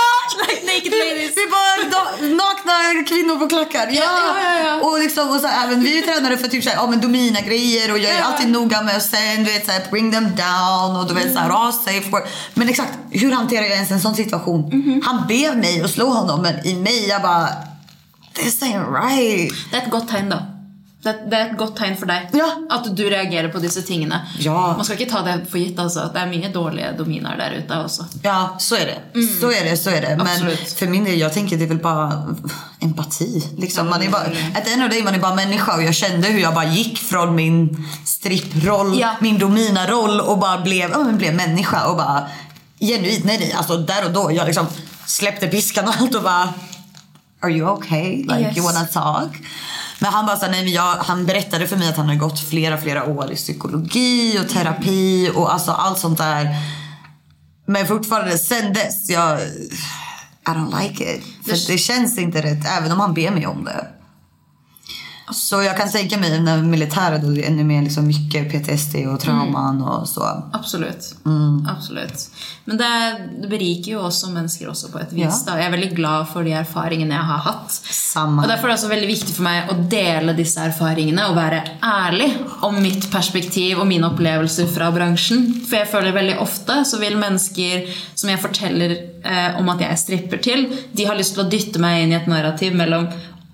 Like naked Vi, ladies. vi bara da, nakna kvinnor på klackar. Ja. Ja, ja, ja. Och, liksom, och så även vi är tränare för typ så här, ja, men domina-grejer och jag är Ja. alltid noga med att sen, du vet, så här, bring them down och du vet, så här, ha safe word. Men exakt, hur hanterar jag ens en sån situation? Mhm. Han ber mig att slå honom men i mig jag bara, this ain't right. Det er et godt tegn, da. Det, det er et godt tegn for deg Ja. at du reagerer på disse tingene. Ja. Man skal ikke ta det for gitt. altså. Det er mye dårlige dominer der ute også. Ja, så är det. Så är det, så är det. Men Absolut. för min del, jag tänker det är väl bara empati. Liksom. Man är bara, at the end of the day, man är bara människa och jag kände hur jag bara gick från min stripproll, Ja. min domina-roll och bara blev, men blev människa och bara genuint, nej nej, alltså där och då, jag liksom släppte piskan och allt och bara Are you okay? Like Yes. you wanna talk? Men han bara här, nej men jag, han berättade för mig att han har gått flera flera år i psykologi och terapi och alltså allt sånt där. Men fortfarande sen dess, jag... I don't like it. För det känns inte rätt, även om han ber mig om det. Så jag kan tänka mig när militären då är ännu mer liksom mycket PTSD och trauman och så. Absolutt. Mm. Absolutt. Men det, det beriker jo også mennesker også på et vis. Ja. Da. Jeg er veldig glad for de erfaringene jeg har hatt. Samma. Og Derfor er det også veldig viktig for meg å dele disse erfaringene og være ærlig om mitt perspektiv og mine opplevelser fra bransjen. For jeg føler veldig ofte så vil mennesker som jeg forteller eh, om at jeg stripper til, de har lyst til å dytte meg inn i et narrativ mellom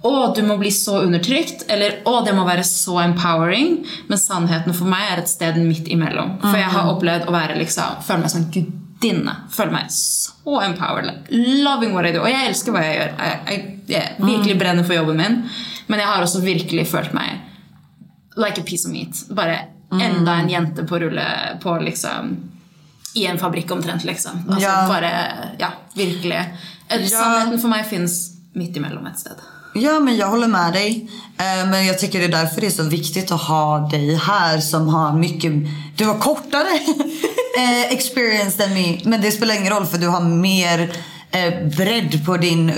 å, du må bli så undertrykt, eller å, det må være så empowering. Men sannheten for meg er et sted midt imellom. For jeg har opplevd å være liksom, føle meg som gudinne. Føle meg så empowered. Loving what I do. Og jeg elsker hva jeg gjør. Jeg, jeg, jeg virkelig brenner for jobben min. Men jeg har også virkelig følt meg like a piece of meat. Bare enda en jente på rulle på liksom i en fabrikk omtrent, liksom. Altså, Ja. Bare, ja, virkelig. Ja. Sannheten for meg fins midt imellom et sted. Ja, men jag håller med dig. Eh, Men jag tycker det är därför det är så viktigt att ha dig här som har mycket... Du har kortare eh, experience än mig. Men det spelar ingen roll för du har mer eh, bredd på din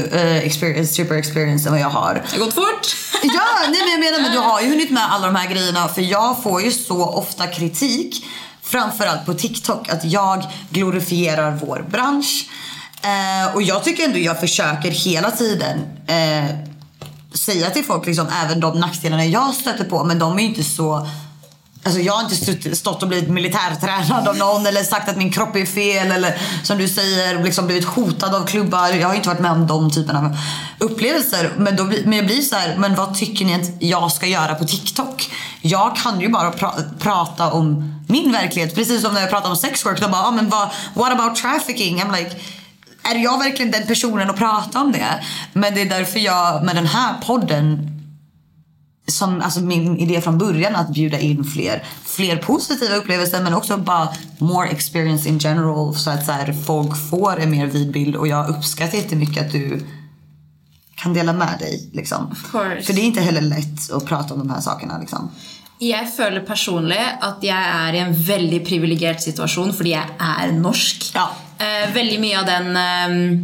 experience, super experience än vad jag har. Det har gått fort! Ja, nej, men jag menar men du har ju hunnit med alla de här grejerna. För jag får ju så ofta kritik. Framförallt på TikTok. Att jag glorifierar vår bransch. Eh, och jag tycker ändå jag försöker hela tiden eh, säga till folk liksom, även de nackdelarna jag stöter på. Men de är ju inte så... Alltså jag har inte stått, och blivit militärtränad av någon eller sagt att min kropp är fel eller som du säger liksom blivit hotad av klubbar. Jag har inte varit med om de typerna av upplevelser. Men, då, men jag blir så här, men vad tycker ni att jag ska göra på TikTok? Jag kan ju bara pra- prata om min verklighet. Precis som när jag pratar om sexwork. De bara, ah, men vad, what about trafficking? I'm like, är jag verkligen den personen att prata om det? Men det är därför jag med den här podden som alltså min idé från början att bjuda in fler, fler positiva upplevelser men också bara more experience in general så att så här, folk får en mer vid bild och jag uppskattar jättemycket att du kan dela med dig. Liksom. För det är inte heller lätt att prata om de här sakerna. Liksom. Jeg føler personlig at jeg er i en veldig privilegert situasjon fordi jeg er norsk. Ja. Eh, veldig mye av den eh,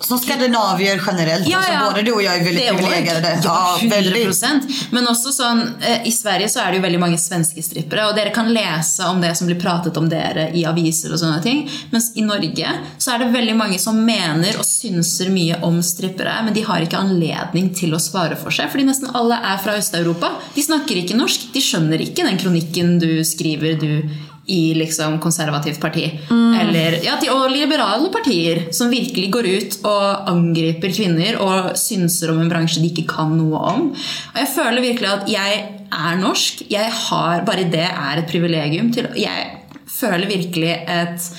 Som skandinavier generellt. alltså, Både du och jag är väldigt privilegierade. Ja, 100 väldigt. Men også sånn, eh, i Sverige så er det jo veldig mange svenske strippere, og dere kan lese om det som blir pratet om dere i aviser og sånne ting. Mens i Norge så er det veldig mange som mener og synser mye om strippere, men de har ikke anledning til å svare for seg, fordi nesten alle er fra Øst-Europa. De snakker ikke norsk, de skjønner ikke den kronikken du skriver, du i liksom konservativt parti. Eller, ja, til, og liberale partier som virkelig går ut og angriper kvinner og synser om en bransje de ikke kan noe om. Og jeg føler virkelig at jeg er norsk. Jeg har, bare det er et privilegium. Til, jeg føler virkelig et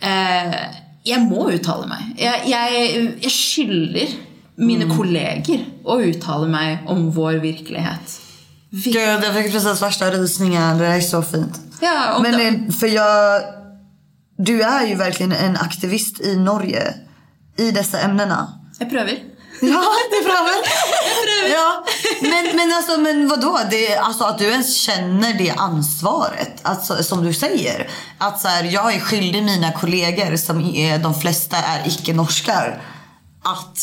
eh, Jeg må uttale meg. Jeg, jeg, jeg skylder mine kolleger å uttale meg om vår virkelighet. Gud, jag fick precis värsta rysningen. Det är så fint. Ja, Men det- eh, för jag... Du är ju verkligen en aktivist i Norge i dessa ämnena. Jeg prøver. Ja, det väl? Ja. Men, men, alltså, men vadå? Det, alltså, att du ens känner det ansvaret. Alltså, som du säger. Att så här, jag är skyldig mina kollegor, som är, de flesta är icke-norskar, att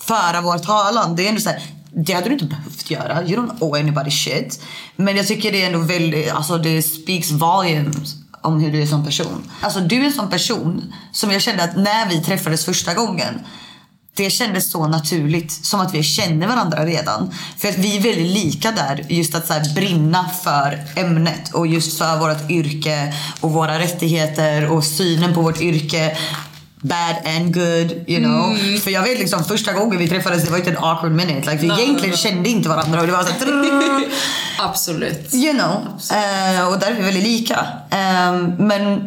föra vår talan. Det är ändå så här, det hade du inte behövt göra. You don't owe anybody shit. Men jag tycker det är ändå väldigt, alltså det speaks volumes om hur du är som person. Alltså du är en sån person som jag kände att när vi träffades första gången det kändes så naturligt, som att vi känner varandra redan. För att vi är väldigt lika där, just att så här, brinna för ämnet och just för vårt yrke och våra rättigheter och synen på vårt yrke. Bad and good, you know. För jag vet liksom första gången vi träffades, det var inte en awkward minute. Like, vi egentligen kände inte varandra och det var så. Absolutt. You know. Eh, och där är vi väldigt lika. Eh, men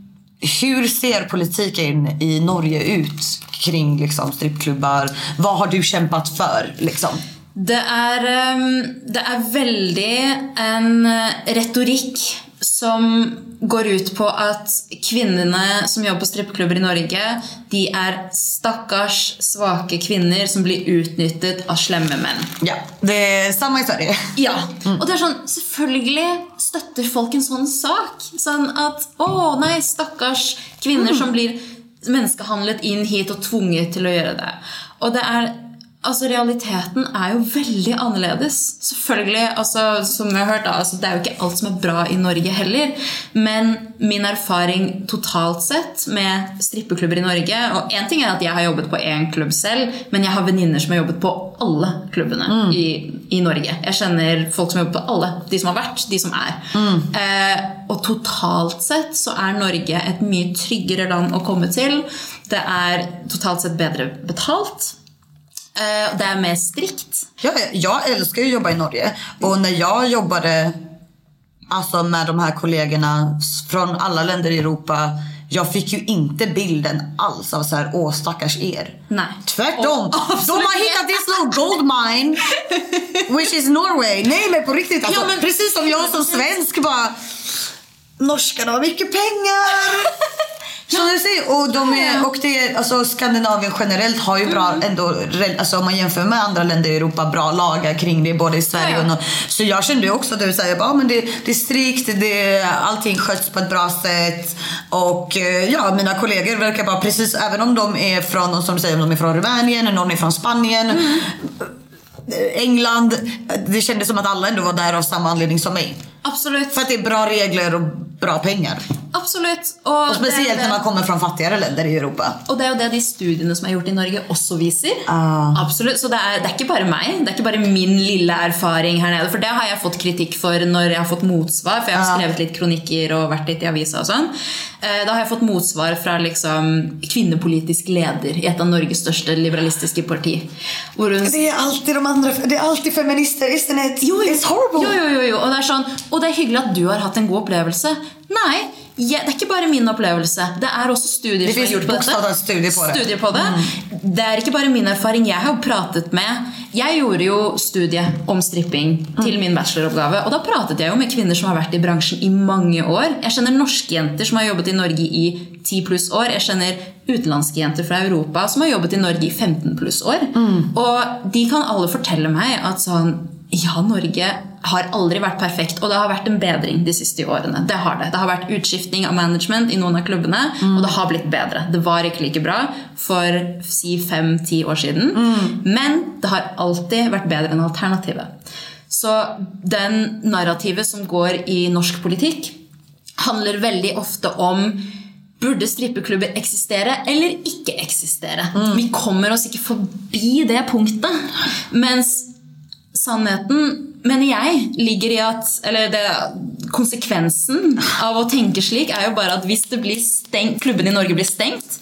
Hur ser politiken i Norge ut kring liksom, strippklubbar? Vad har du kämpat för? Liksom? Det är ehm, det är väldigt en eh, retorik som går ut på at kvinnene som jobber på strippeklubber i Norge, de er stakkars, svake kvinner som blir utnyttet av slemme menn. Ja, det är samma i Sverige. Ja, og det er sånn, selvfølgelig støtter folk en sånn sak. Sånn at, å nei, stakkars kvinner som blir menneskehandlet inn hit og tvunget til å gjøre det. Og det er, altså realiteten er jo veldig annerledes. Selvfølgelig, altså, som vi har hørt altså, det er jo ikke alt som er bra i Norge heller. Men min erfaring totalt sett med strippeklubber i Norge, og en ting er at jeg har jobbet på en klubb selv, men jeg har venninner som har jobbet på alle klubbene i, i Norge. Jeg kjenner folk som jobber på alle. De som har vært, de som er. Eh, og totalt sett så er Norge et mye tryggere land å komme til. Det er totalt sett bedre betalt. Eh, det är mer strikt. Ja, jag älskar ju att jobba i Norge. Och när jag jobbade alltså, med de här kollegorna från alla länder i Europa. Jag fick ju inte bilden alls av så här, åh stackars er. Nej. Tvärtom. Och- de har hittat this little gold mine. Which is Norway. Nej men på riktigt. Alltså, Ja, men- Precis som jag som svensk bara. Norskarna har mycket pengar. Som du säger, och, de är, och det alltså, Skandinavien generellt har ju bra, ändå, re- alltså, om man jämför med andra länder i Europa, bra lagar kring det både i Sverige och Ja. Så jag kände ju också att du säger bara, men det, det är strikt, det, allting sköts på ett bra sätt. Och eh, ja, mina kollegor verkar bara precis, även om de är från, som du säger, om de är från Rumänien, någon är från Spanien. eh, England, det kändes som att alla ändå var där av samma anledning som mig. Absolutt. För att det är bra regler och bra pengar. Absolutt. Og, Och speciellt det, när man kommer från fattigare länder i Europa. og det er jo det de studiene som er gjort i Norge, også viser. Ah. Absolutt. Så det er, det er ikke bare meg. Det er ikke bare min lille erfaring her nede. For det har jeg fått kritikk for når jeg har fått motsvar. For jeg har skrevet litt kronikker og vært litt i avisa og sånn. Eh, Da har jeg fått motsvar fra liksom kvinnepolitisk leder i et av Norges største liberalistiske parti. Hun Det är alltid de andra, det är alltid feminister, isn't it? Jo, jo. It's horrible. Jo, jo, jo, jo. Og det er sånn, og det er hyggelig at du har hatt en god opplevelse. Nei, jeg, det er ikke bare min opplevelse. Det er også studier Det som finns gjort på bokstavelig studier på det. Studier på det. Det er ikke bare min erfaring. Jeg har jo pratet med Jeg gjorde jo studie om stripping til min bacheloroppgave. Og da pratet jeg jo med kvinner som har vært i bransjen i mange år. Jeg kjenner norske jenter som har jobbet i Norge i 10 pluss år. Jeg kjenner utenlandske jenter fra Europa som har jobbet i Norge i 15 pluss år. Og de kan alle fortelle meg at sånn ja, Norge har aldri vært perfekt, og det har vært en bedring de siste årene. Det har det. Det har vært utskiftning av management i noen av klubbene, og det har blitt bedre. Det var ikke like bra for si fem-ti år siden, men det har alltid vært bedre enn alternativet. Så den narrativet som går i norsk politikk, handler veldig ofte om Burde strippeklubber eksistere eller ikke eksistere? Vi kommer oss ikke forbi det punktet. Mens sannheten, mener jeg, ligger i at Eller det, konsekvensen av å tenke slik er jo bare at hvis det blir stengt, klubbene i Norge blir stengt,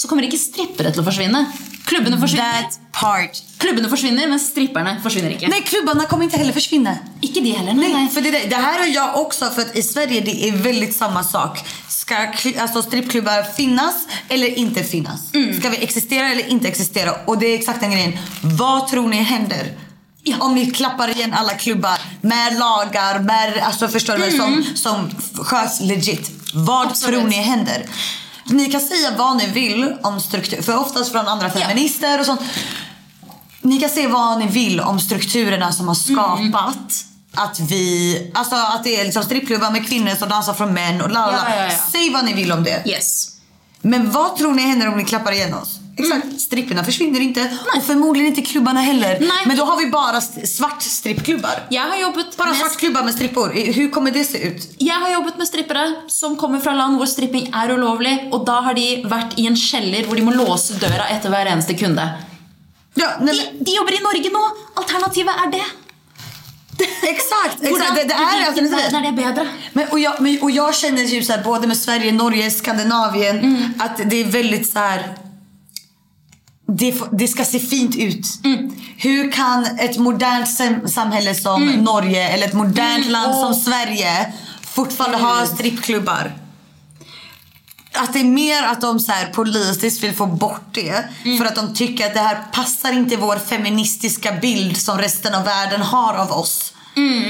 så kommer ikke strippere til å forsvinne. Klubbene forsvinner, That part. klubbene forsvinner men stripperne forsvinner ikke. Nej, klubbarna kommer inte heller försvinna. Ikke de heller. Nej, nei. för det, det här har jag också, för att i Sverige det är väldigt samma sak. Ska alltså strippklubbar finnas eller inte finnas? Ska vi existera eller inte existera? Och det är exakt den grejen. Vad tror ni händer? Om ni klappar igen alla klubbar med lagar, med, alltså förstår du väl, som, som sköts legit. Vad Absolut. tror ni händer? Ni kan säga vad ni vill om struktur, för oftast från andra feminister och sånt. Ni kan se vad ni vill om strukturerna som har skapat att vi, alltså att det är liksom strippklubbar med kvinnor som dansar från män och la. Ja, ja, ja. Säg vad ni vill om det. Yes. Men vad tror ni händer om ni klappar igen oss? Exakt, stripperna försvinner inte och förmodligen inte klubbarna heller. Nej. Men då har vi bara svart strippklubbar. Jeg har jobbet Bara med svartklubbar med strippor. Hur kommer det se ut? Jeg har jobbet med strippere som kommer fra land hvor stripping er ulovlig, og da har de vært i en kjeller hvor de må låse døra etter hver eneste kunde. Ja, nej, De, de jobber i Norge nå! Alternativet er det. exakt, exakt. Det, det är alternativet. er det bedre? Men, och, jag, men, och jag känner ju så här, både med Sverige, Norge, Skandinavien att det är väldigt så här. Det, det ska se fint ut. Hur kan ett modernt sam- samhälle som Norge eller ett modernt land som Sverige fortfarande ha strippklubbar? Att det är mer att de så här politiskt vill få bort det för att de tycker att det här passar inte vår feministiska bild som resten av världen har av oss.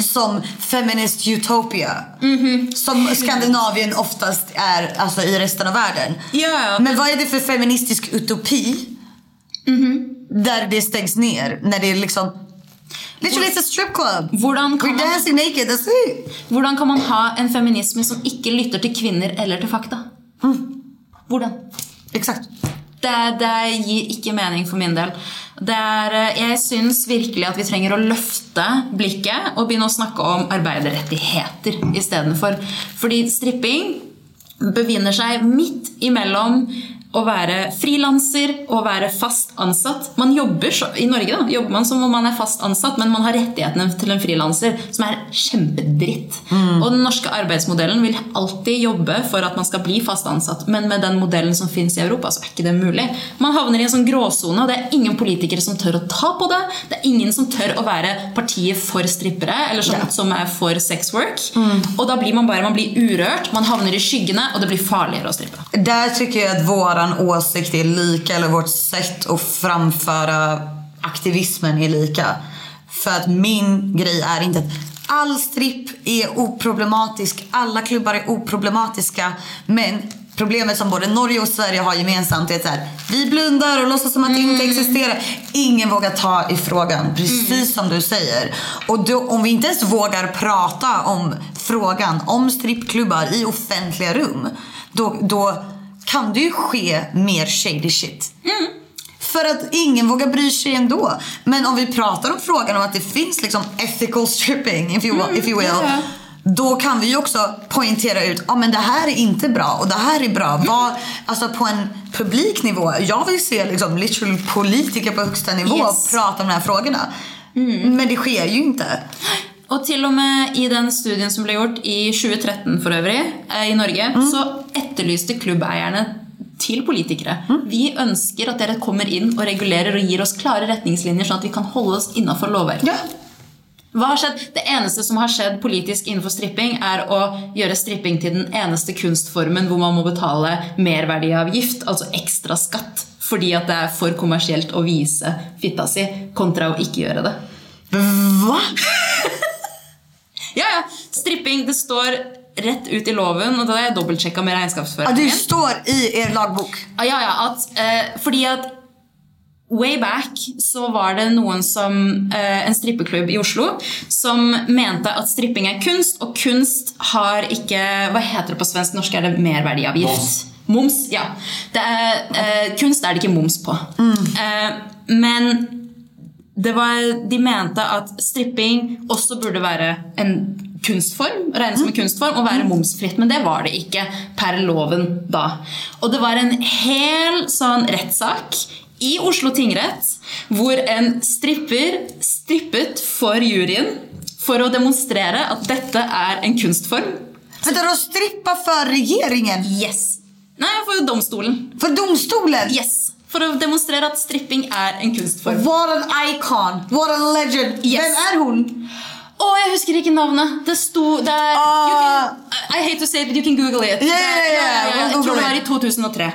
Som feminist utopia. Som Skandinavien oftast är alltså, i resten av världen. Ja, Men vad är det för feministisk utopi? Där det stängs ner. När det är liksom... Literally it's a strip club. Hvordan kan, We're man, dancing naked, that's it. hvordan kan man ha en feminisme som ikke lytter til kvinner eller til fakta? Hvordan? Exakt. Det, det gir ikke mening for min del. Det er, eh, jeg syns virkelig at vi trenger å løfte blikket og begynne å snakke om arbeiderrettigheter istedenfor. Fordi stripping befinner seg midt imellom å være frilanser og være fast ansatt. Man jobber så, I Norge da, jobber man som om man er fast ansatt, men man har rettighetene til en frilanser, som er kjempedritt. Og den norske arbeidsmodellen vil alltid jobbe for at man skal bli fast ansatt, men med den modellen som finnes i Europa, så er ikke det mulig. Man havner i en sånn gråsone, og det er ingen politikere som tør å ta på det. Det er ingen som tør å være partiet for strippere, eller sånn, som er for sex work. Og da blir man bare man blir urørt, man havner i skyggene, og det blir farligere å strippe. Där tycker jag att våran åsikt är lika, eller vårt sätt att framföra aktivismen är lika. För att min grej är inte att all stripp är oproblematisk, alla klubbar är oproblematiska. Men problemet som både Norge och Sverige har gemensamt är att här, vi blundar och låtsas som att det inte existerar. Ingen vågar ta i frågan, precis som du säger. Och då, om vi inte ens vågar prata om frågan om strippklubbar i offentliga rum, då, då kan det ju ske mer shady shit. För att ingen vågar bry sig ändå. Men om vi pratar om frågan om att det finns liksom ethical stripping, if you, if you will. ja. Då kan vi ju också poängtera ut, ja men det här är inte bra och det här är bra. Vad, alltså på en publik nivå. Jag vill se liksom literally politiker på högsta nivå Yes. prata om de här frågorna. Men det sker ju inte. Og til og med i den studien som ble gjort i 2013 for øvrig, eh, i Norge, så etterlyste klubbeierne til politikere. Vi ønsker at dere kommer inn og regulerer og gir oss klare retningslinjer, sånn at vi kan holde oss innafor lovverket. Ja. Hva har skjedd? Det eneste som har skjedd politisk innenfor stripping, er å gjøre stripping til den eneste kunstformen hvor man må betale merverdiavgift, altså ekstra skatt, fordi at det er for kommersielt å vise fitta si, kontra å ikke gjøre det. Va? Ja, ja. Stripping, det står rett ut i loven, og det har jeg dobbeltsjekka med Ja, det står i er lagbok. Ja, ja, ja, at, eh, fordi at way back så var det noen som, eh, en strippeklubb i Oslo, som mente at stripping er kunst, og kunst har ikke, hva heter det på svensk, norsk er det merverdiavgift? Moms. ja. Det er, eh, kunst er det ikke moms på. Eh, men det var, de mente at stripping også burde være en kunstform, regnes som en kunstform og være momsfritt, men det var det ikke per loven da. Og det var en hel sånn rettssak i Oslo tingrett hvor en stripper strippet for juryen for å demonstrere at dette er en kunstform. Vänta, de strippar för regeringen? Yes! Nei, for domstolen. För domstolen? Yes! For å demonstrere at stripping er en kunstform. What an icon! What a legend! Yes. Vem är hon? Å, jeg husker ikke navnet. Det sto det er, Ah. can, I hate to say it, but you can google it. Yeah, yeah, yeah, we'll tror Google det var i it. 2003.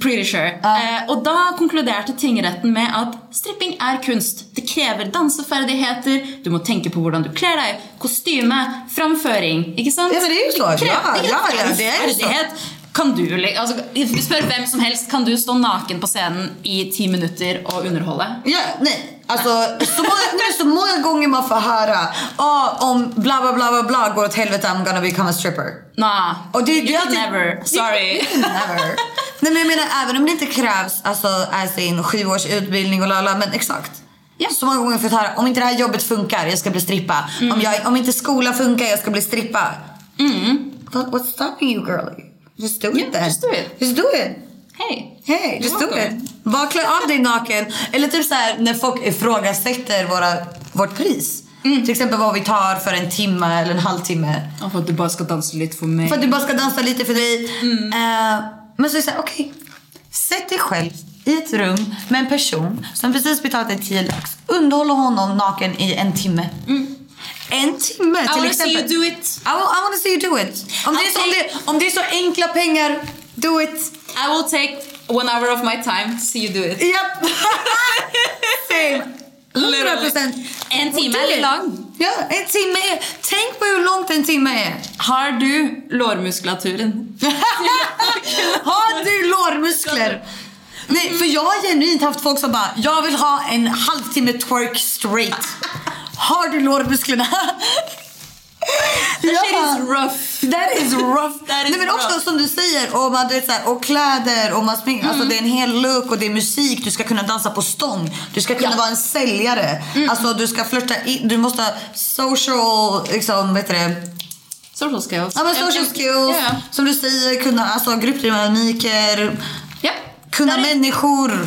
Pretty sure. Eh, og da konkluderte tingretten med at stripping er kunst. Det krever danseferdigheter, du må tenke på hvordan du kler deg, kostyme, framføring. Ikke sant? Ja, men det er jo så. krever- Ja, ja, ja, det er jo så. Kan du, altså, spør hvem som helst, kan du stå naken på scenen i ti minutter og underholde? Ja, nej. Alltså, så många, så många gånger man får höra ah, om bla bla bla bla bla går åt helvete I'm gonna become a stripper. Nah, Och det, you det alltid- never. Sorry. You never. Nej men jag menar även om det inte krävs alltså as in sju års utbildning och lala men exakt. Ja. Så många gånger fått höra om inte det här jobbet funkar jag ska bli strippa. Mm. Om, jag, om inte skolan funkar jag ska bli strippa. What, what's stopping you girlie? Just do it Yeah, just do it. Just do it. Hej. Hej, just do it. Bara klä av dig naken. Eller typ så här när folk ifrågasätter våra, vårt pris. Till exempel vad vi tar för en timme eller en halvtimme. Og for at du bare skal danse litt for meg. För att du bara ska dansa lite för dig. Eh, men så är det såhär, okej. Sätt dig själv i ett rum med en person som precis betalat dig 10 lax. Underhåll honom naken i en timme. En timme I till wanna see exempel. you do it. I, will, I wanna see you do it. Om det, är så, om, det, om det är så enkla pengar, do it. I will take one hour of my time see you do it. Japp! Same. 100 procent. En timme är lång. Ja, en timme är... Tänk på hur långt en timme är. Har du lårmuskulaturen? Har du lårmuskler? Nej, för jag har genuint haft folk som bara, jag vill ha en halvtimme twerk straight. Har du lårmusklerna? That shit is rough. That is rough. That is Nej, men också rough. som du säger, och, man, vet, så här, och kläder och man smink, alltså, det är en hel look och det är musik. Du ska kunna dansa på stång. Du ska kunna Ja. vara en säljare. Alltså, du ska flirta in, du måste ha social, liksom, vet det? Social skills. Ja men social skills, Ja. som du säger, kunna alltså, gruppdynamiker, ja. kunna är- människor.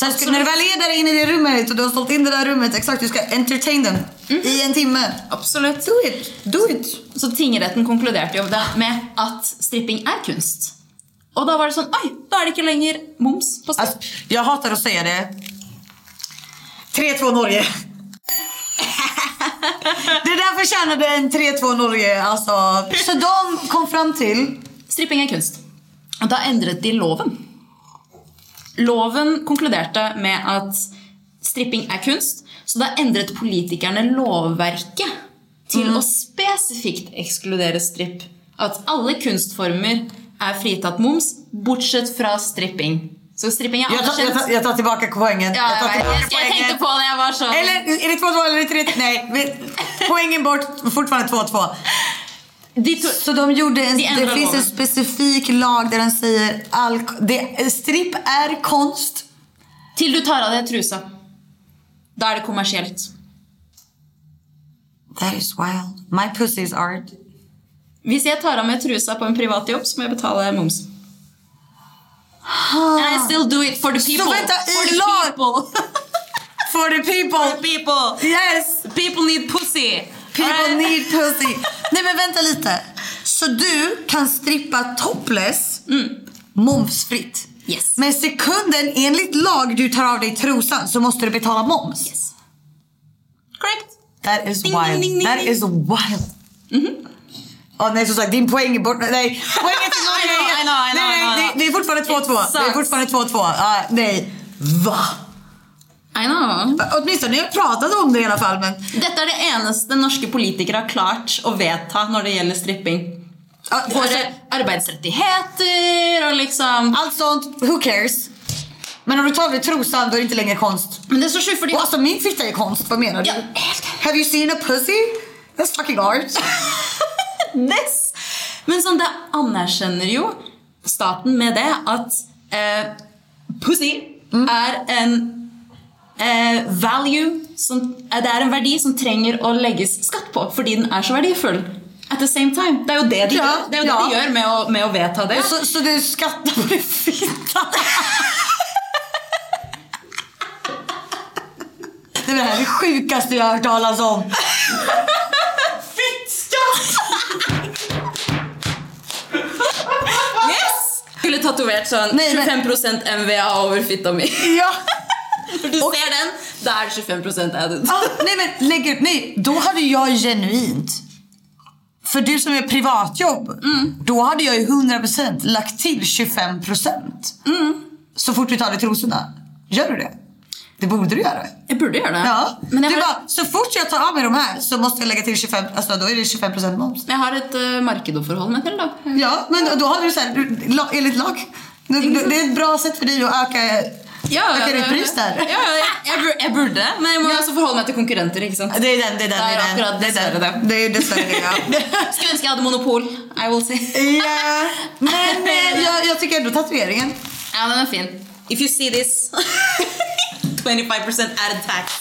Sen ska, när du väl är där inne i det rummet och du har sålt in det där rummet, exakt, du ska entertain dem i en timme. Absolutt. Do it, do it. Så tingretten konkluderte jo det med at stripping er kunst. Og da var det sånn Oi, da er det ikke lenger moms på stripp. Alltså, jag hatar att säga det. 3-2 Norge. det där förtjänade en 3-2 Norge. Alltså. Så de kom fram till... Stripping er kunst. Og da endret de loven. Loven konkluderte med at stripping er kunst, så da endret politikerne lovverket til å spesifikt ekskludere stripp. At alle kunstformer er fritatt moms, bortsett fra stripping. Så stripping er Jag tar, jag tar, jag tar tillbaka poängen. Ja, jag tar tillbaka vet. jeg tenkte på det jeg var sånn Eller är det 2-2 eller är det 3 Nej, poängen bort. Fortfarande 2-2. De to, Så de gjorde en, De ändrar det finns en specifik lag där den säger all, det, stripp är konst. Till du tar av dig trusa. Då är det kommersiellt. That is wild. My pussy is art. Hvis jeg tar av meg trusa på en privatjobb, så må jeg betale moms. And I still do it for the people. vänta, for the people. For the people! for the people. Yes! People need pussy. People need pussy. Nej men vänta lite. Så du kan strippa topless momsfritt? Yes. Men sekunden enligt lag du tar av dig trosan så måste du betala moms? Yes. Correct. That is Ding, wild. ding, ding, That is wild. Ja, nej som sagt din poäng är borta. Nej, poängen till I know, Norge. I know, I know, nej, I know. nej, det, det är fortfarande 2-2. It Det är fortfarande 2-2. Ah, nej. Va? I know. Åtminstone jag pratade om det i alla fall. Men, Dette er det eneste norske politikere har klart å vedta når det gjelder stripping. ja, Det er arbeidsrettigheter og liksom allt sånt, who cares? Men om du tar av dig trosan då är det inte längre konst. Men det er så sjukt, fordi Och alltså min fitta är konst, vad menar du? Ja. Have you seen a pussy? That's fucking art. This. Men sånn, det anerkjenner jo staten med det at eh, pussy er en eh, value som, eh, Det er en verdi som trenger å legges skatt på fordi den er så verdifull. At the same time. Det er jo det de, Ja, gjør, det er jo ja. det de gjør med å, med å vedta det. så, så du skattar på din fitta? Det är det här är det sjukaste jag har hört talas om. Fittskatt! Yes! Skulle tatovert sånn Nej, men- 25 MVA over fitta mi. Ja. Du Och- ser den, det 25 added. Ah, nej men lägg ut, nej, då hade jag genuint för du som är privatjobb, då hade jag ju 100% lagt till 25% så fort vi tar av dig trosorna. Gör du det? Det borde du göra. Jeg burde gjøre det. Ja. Men jeg du har, bara, så fort jag tar av mig de här så måste jag lägga till 25, alltså då är det 25% moms. jeg har et uh, marked å forholde meg til, da. Ja, men då, då har du så här, du- enligt lag. Det är ett bra sätt för dig att öka, öka ditt pris Ja, där. ja, jeg, jeg, jeg burde, men jeg må også forholde meg til konkurrenter. ikke sant? Det är den, det är den, Det är det är den. akkurat Det är den. Det är dessvärre det, ja. Skulle ønske jeg hadde monopol. I will say. Ja, men jag, jag tycker ändå tatueringen. Ja, den er fin. If you see this 25 added tax.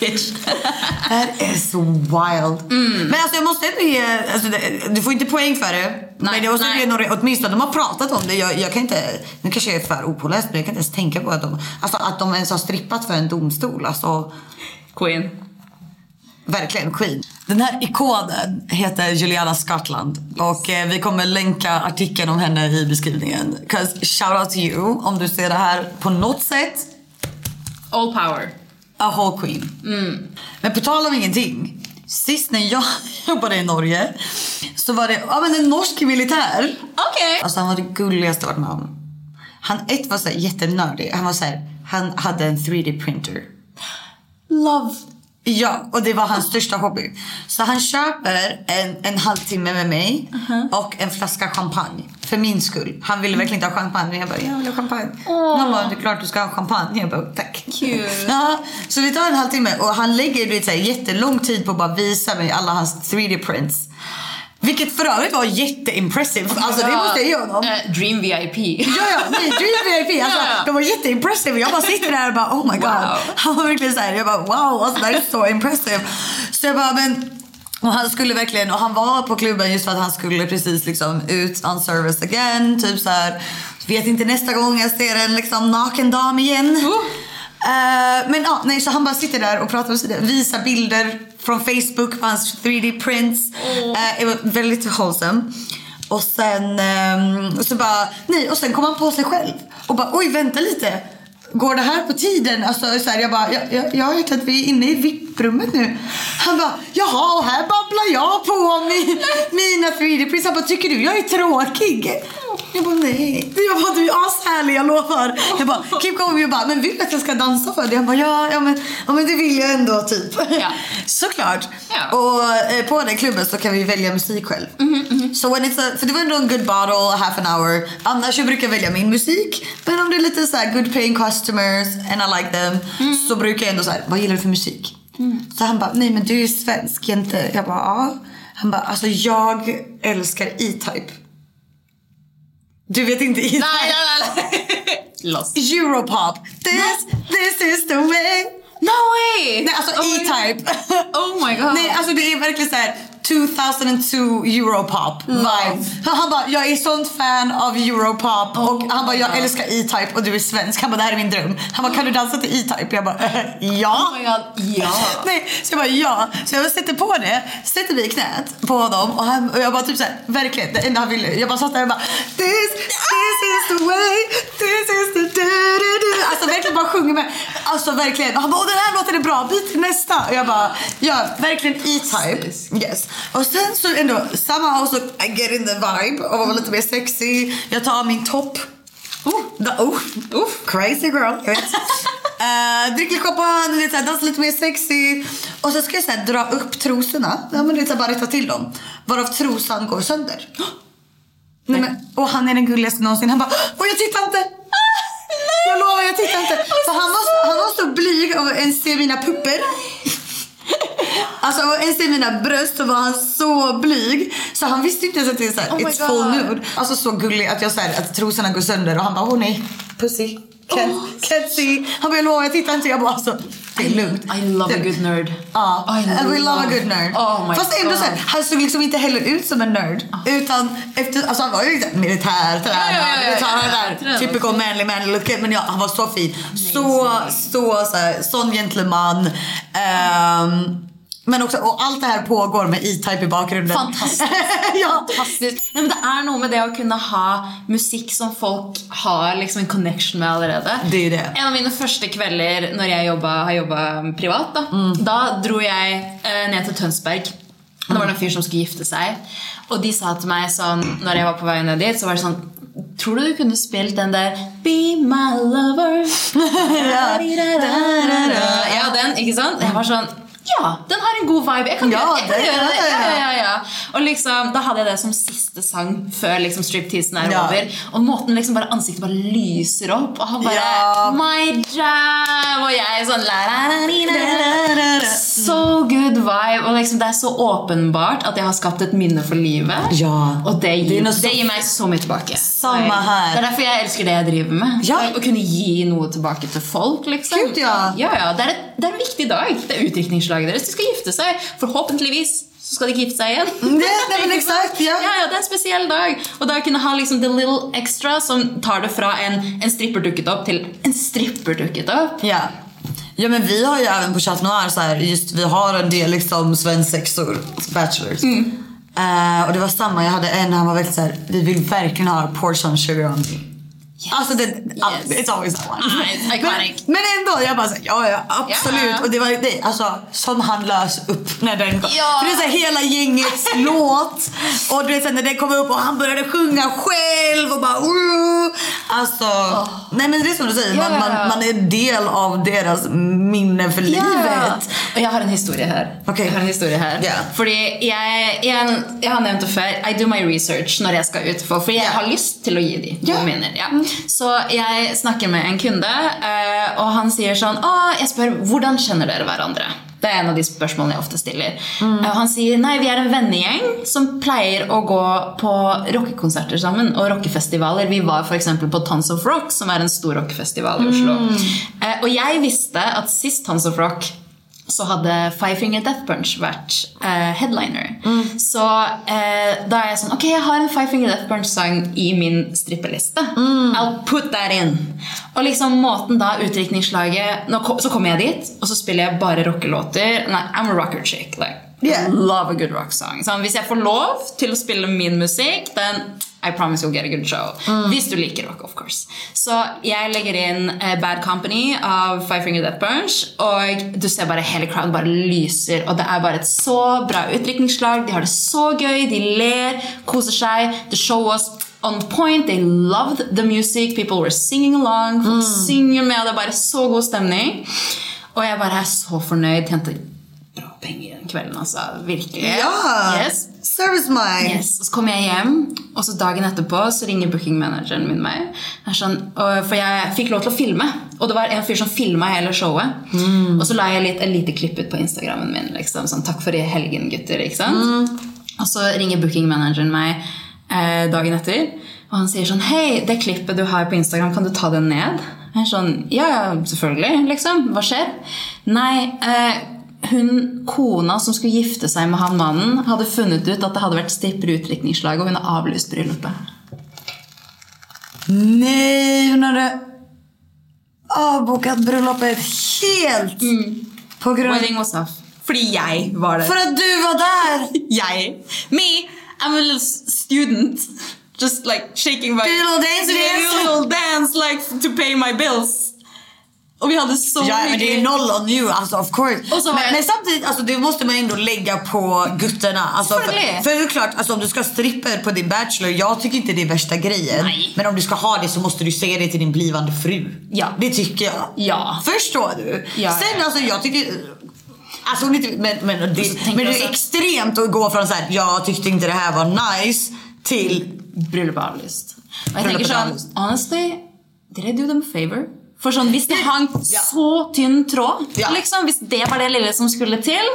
Bitch. That is wild. Men alltså jag måste ändå ge, alltså, du får inte poäng för det. men jag måste nej. några, åtminstone de har pratat om det. Jag, jag kan inte, nu kanske jag är för opåläst men jag kan inte ens tänka på att de, alltså, att de ens har strippat för en domstol. Alltså, Queen. Verkligen Queen. Den här ikonen heter Juliana Scotland och eh, vi kommer länka artikeln om henne i beskrivningen. 'Cause shout out to you om du ser det här på något sätt. All power. A whole queen. Men på tal om ingenting. Sist när jag jobbade i Norge så var det ja, men en norsk militär. Okej. Alltså han var det gulligaste jag varit med om. Han ett var så här jättenördig. Han var så här, han hade en 3D printer. Love. Ja, och det var hans största hobby. Så han köper en, en halvtimme med mig och en flaska champagne. För min skull. Han ville verkligen inte ha champagne. Men jag bara, jag vill ha champagne. Han bara, det är klart du ska ha champagne. Jag bara, tack. Cute. Ja, så vi tar en halvtimme och han lägger du vet, så här, jättelång tid på att bara visa mig alla hans 3D prints. Vilket för övrigt var jätteimpressive. Alltså det måste jag ge honom. Eh, Dream VIP. Ja, ja, nej, Dream VIP. Alltså. De var jätteimpressive. Jag bara sitter där och bara oh my god. Wow. Han var verkligen såhär, jag bara wow, alltså, det här är så impressive. Så jag bara men och han skulle verkligen, och han var på klubben just för att han skulle precis liksom ut on service again. Typ så här, vet inte nästa gång jag ser en liksom naken dam igen. Eh, men ja, nej, så han bara sitter där och pratar sig, visar bilder från Facebook på hans 3D prints. Eh, det var väldigt wholesome. Och sen ehm, så bara, nej, och sen kom han på sig själv och bara oj vänta lite. Går det här på tiden? Alltså, så här, jag bara, jag, jag, jag hört att vi är inne i VIP-rummet nu. Han bara, jaha, och här babblar jag på min, mina 3D-prints. Han bara, tycker du jag är tråkig? Jag bara, nej. Jag bara, du är ashärlig, jag lovar. Jag bara, keep going. Jag bara, men vill du att jag ska dansa för dig? Han bara, ja, ja, men, ja, men det vill jag ändå typ. Ja. Såklart. Ja. Och eh, på den klubben så kan vi välja musik själv. Så when it's a, för det var ändå en good bottle, half an hour. Annars jag brukar jag välja min musik. Men om det är lite så här good paying customers and I like them. Så brukar jag ändå så här, vad gillar du för musik? Så han bara, nej men du är ju svensk inte? Jag bara, ja. Han bara, alltså jag älskar E-Type. Du vet inte E-Type? Nej, nej, nej. Lost. Europop. This, this is the way. No way! Nej, alltså oh E-Type. Oh my god. Nej, alltså det är verkligen så här 2002 Europop vibe. Så Han bara, jag är sånt fan av Europop och han bara, jag älskar E-Type och du är svensk. Han bara, det här är min dröm. Han bara, kan du dansa till E-Type? Jag bara, äh, ja. Oh god, ja. Nej, så jag bara ja. Så jag sätter på det, sätter vi i knät på honom och, han, och jag bara typ såhär, verkligen det enda han ville. Jag bara satt där och bara this, this is the way, this is the da, da, da. Alltså verkligen bara sjunger med. Alltså verkligen. Och han bara, den här låten är bra, byt till nästa. Och jag bara, ja verkligen E-Type. Yes. Och sen så ändå, samma och så I get in the vibe och vara lite mer sexy. Jag tar av min topp. Oh, da, oh, oh, crazy girl. Jag vet. Uh, dricker champagne, dansar lite mer sexy. Och så ska jag så här, dra upp trosorna. Ja, men lite, bara rätta till dem. Varav trosan går sönder. Nej, men, och han är den gulligaste någonsin. Han bara, och jag tittar inte. Jag lovar, jag tittar inte. För han var, han var så blyg och ens se mina pupper. Alltså ens se mina bröst så var han så blyg. Så han visste inte ens att det är såhär, Oh it's full nude. Alltså så gullig att jag såhär, att trosorna går sönder och han bara, åh nej, pussy. Can't, Oh. can't see. Han bara, jag lovar, jag tittar inte. Jag bara, alltså, det är lugnt. I love a good nerd. Ja, I and we love a good nerd. Oh my Fast ändå God. så här, han såg liksom inte heller ut som en nörd. Utan efter, alltså han var ju liksom militärtränad. Ja, typical manly manly looken. Men ja, han var så fin. Så, så, så här, sån gentleman. Ehm, men också, och allt det här pågår med E-Type i bakgrunden. Fantastiskt. ja. Fantastisk. Nej, men det er noe med det å kunne ha musikk som folk har liksom en connection med allerede. Det er det. En av mine første kvelder når jeg jobba, har jobba privat, da, Mm. da dro jeg eh, ned til Tønsberg. Det var en fyr som skulle gifte seg. Og de sa til meg sånn, når jeg var på vei ned dit, så var det sånn Tror du du kunne spilt den der Be my lover? Ja, den, ikke sant? Jeg var sånn ja, den har en god vibe. Jeg kan, Ja, gjøre, det- gjøre det. ja, Ja, ja. Og liksom, Da hadde jeg det som siste sang før liksom stripteasen er over. Og måten liksom bare ansiktet bare lyser opp, og han bare Ja. My jam! Og jeg sånn la, la, la. So good vibe. Og liksom, det er så åpenbart at jeg har skapt et minne for livet. Ja. Og det Det gir, er noe det så- gir meg så mye tilbake. Samme her. Det er derfor jeg elsker det jeg driver med. Ja. Å kunne gi noe tilbake til folk. liksom. Gud, ja. Ja, ja, det, er et, det er en viktig dag. Det er utdrikningslaget deres. De skal gifte seg. Forhåpentligvis så skal de ikke gifte seg igjen. Det, nej, men exakt, ja. Ja, ja, det er en spesiell dag. Og da kunne ha liksom the little extra som tar det fra en, en stripper dukket opp til en stripper dukket opp. Ja. Ja men vi har ju även på Chat Noir så här, just vi har en del liksom svensexor, bachelors. Mm. Eh, och det var samma, jag hade en han var väldigt så här, vi vill verkligen ha portion sugar on me. Alltså det, it's always that one. Ah, it's iconic. Men, men ändå, jag bara såhär, ja ja absolut. Ja. Och det var det, alltså som han lös upp när den kom. Ja. För det är så här, hela gängets låt. Och du vet sen när den kom upp och han började sjunga själv och bara uh, Alltså, nej men det är som du säger, man, Ja. man, man är del av deras minne för livet. Og jeg har en historie her. Ok. Jeg har en historie her. Ja. Fordi jeg, jeg, jeg har nevnt det før. I do my research når jeg skal ut. For, fordi jeg Ja. har lyst til å gi de Ja. gode minner. Ja. Så jeg snakker med en kunde, eh, og han sier sånn Å, jeg spør hvordan kjenner dere hverandre? Det er en av de spørsmålene jeg ofte stiller. Mm. Eh, Og han sier nei, vi er en vennegjeng som pleier å gå på rockekonserter sammen og rockefestivaler. Vi var f.eks. på Tons of Rock, som er en stor rockefestival i Oslo. Mm. Eh, og jeg visste at sist Tons of Rock så hadde Five Finger Death Punch vært eh, headliner. Så eh, da er jeg sånn Ok, jeg har en Five Finger Death Punch-sang i min strippeliste. I'll put that in. Og liksom måten da kom, Så kommer jeg dit, og så spiller jeg bare rockelåter. Nei, I'm a rocker chick. Like, Yeah. Love a good rock song. Så hvis jeg får lov til å spille min musikk, then I promise you'll get a good show. Hvis du liker rock, of course. Så jeg legger inn eh, Bad Company av Five Finger Death Punch, og du ser bare hele crowden bare lyser, og det er bare et så bra utdrikningslag. De har det så gøy, de ler, koser seg. The show was on point. They loved the music. People were singing along. Folk synger med, og det er bare så god stemning. Og jeg bare er så fornøyd. Tjente bra penger den kvelden, altså. Virkelig. Ja! Yes. Service mine. Yes. Og så kommer jeg hjem, og så dagen etterpå så ringer bookingmanageren min er sånn, og, for jeg fikk lov til å filme, og det var en fyr som filma hele showet. Og så la jeg litt, et lite klipp ut på Instagrammen min. Liksom, sånn, 'Takk for i helgen, gutter'. ikke sant? Og så ringer bookingmanageren meg eh, dagen etter. Og han sier sånn Hei, det klippet du har på Instagram, kan du ta det ned? Jeg er sånn, Ja, ja, selvfølgelig. liksom. Hva skjer? Nei, eh, hun, kona som skulle gifte seg med han mannen, hadde funnet ut at det hadde vært stripper i utdrikningslaget, og hun har avlyst bryllupet. Nej, hon hade avbokat bröllopet helt. På grund Wedding was off. Fordi jeg var der. För att du var där! jeg. Me, I'm a little student. Just like shaking my... Little dance. little dance like to pay my bills. Och vi hade så Ja men det är noll on you, alltså of course. Men, jag- men samtidigt, alltså, det måste man ändå lägga på gutterna. Alltså, för, för det är klart, alltså, om du ska ha stripper på din bachelor, jag tycker inte det är värsta grejen. Nej. Men om du ska ha det så måste du säga det till din blivande fru. Ja. Det tycker jag. Ja. Förstår du? Ja, Sen alltså jag tycker... Alltså, inte, men, men, det, men det jag är så- extremt att gå från så här, jag tyckte inte det här var nice till tenker sånn, avlyst. honestly, did I do them a favor? For sånn, hvis det hang Ja. så tynn tråd, Ja. liksom, hvis det var det lille som skulle til,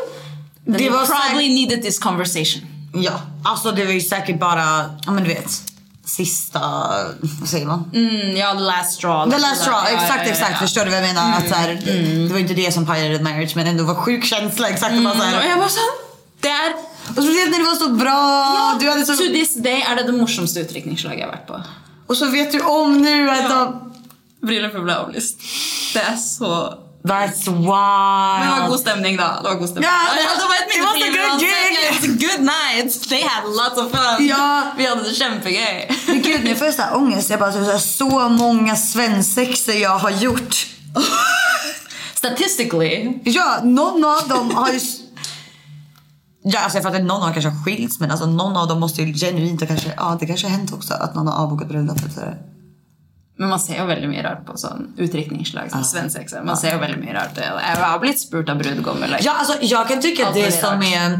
then Det var probably needed this conversation. Ja, alltså det var ju säkert bara, ja men du vet, sista, vad säger man? Mm, ja, the last straw. The last straw, Ja, ja, exakt ja, ja, exakt. Förstår du vad jag menar? Att så här, Det var inte det som pajade marriage men ändå var sjuk känsla. Exakt mm. så Og här. jeg var sånn, det er... Och speciellt när det var så bra. Du hade så, To this day er det det morsomste utdrikningslaget jeg har vært på. och så vet du om nu att de, Bryllupet ble avlyst. Det er så... That's wild. Men det var god stemning da. Det var god stemning. Ja, Ja, det var et it was a minnefri good uansett. gig. Ja, it was a good night. They had lots of fun. Ja. Vi hadde det kjempegøy. Men gud nu får jag så här ångest. Jag bara så, så många svensexor jag har gjort. Statistically. Ja, någon av dem har ju... Ja, alltså jag fattar att någon dem kanske har skilts men alltså någon av dem måste ju genuint och kanske, ja det kanske har hänt också att någon har avbokat bröllopet. Men man ser jo veldig mye rart på sånn utdrikningslag som svensexe. Man ser jo veldig mye rart. Jeg har blitt spurt av brudgommer. Like, Ja, alltså jag kan tycka att det väldigt som är...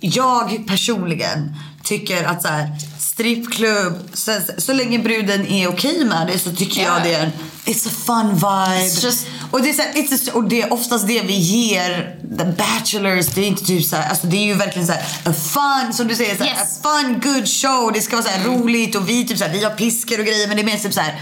Jag personligen tycker att så här, strippklubb, så, så länge bruden är okej med det så tycker Ja. jag det är en It's a fun vibe. Just- och, det är så här, it's a, och det är oftast det vi ger the bachelors. Det är inte typ så här, alltså det är ju verkligen så här, a fun, som du säger, så här, Yes. a fun good show. Det ska vara så roligt och vi typ så vi har piskor och grejer men det är mer typ så här,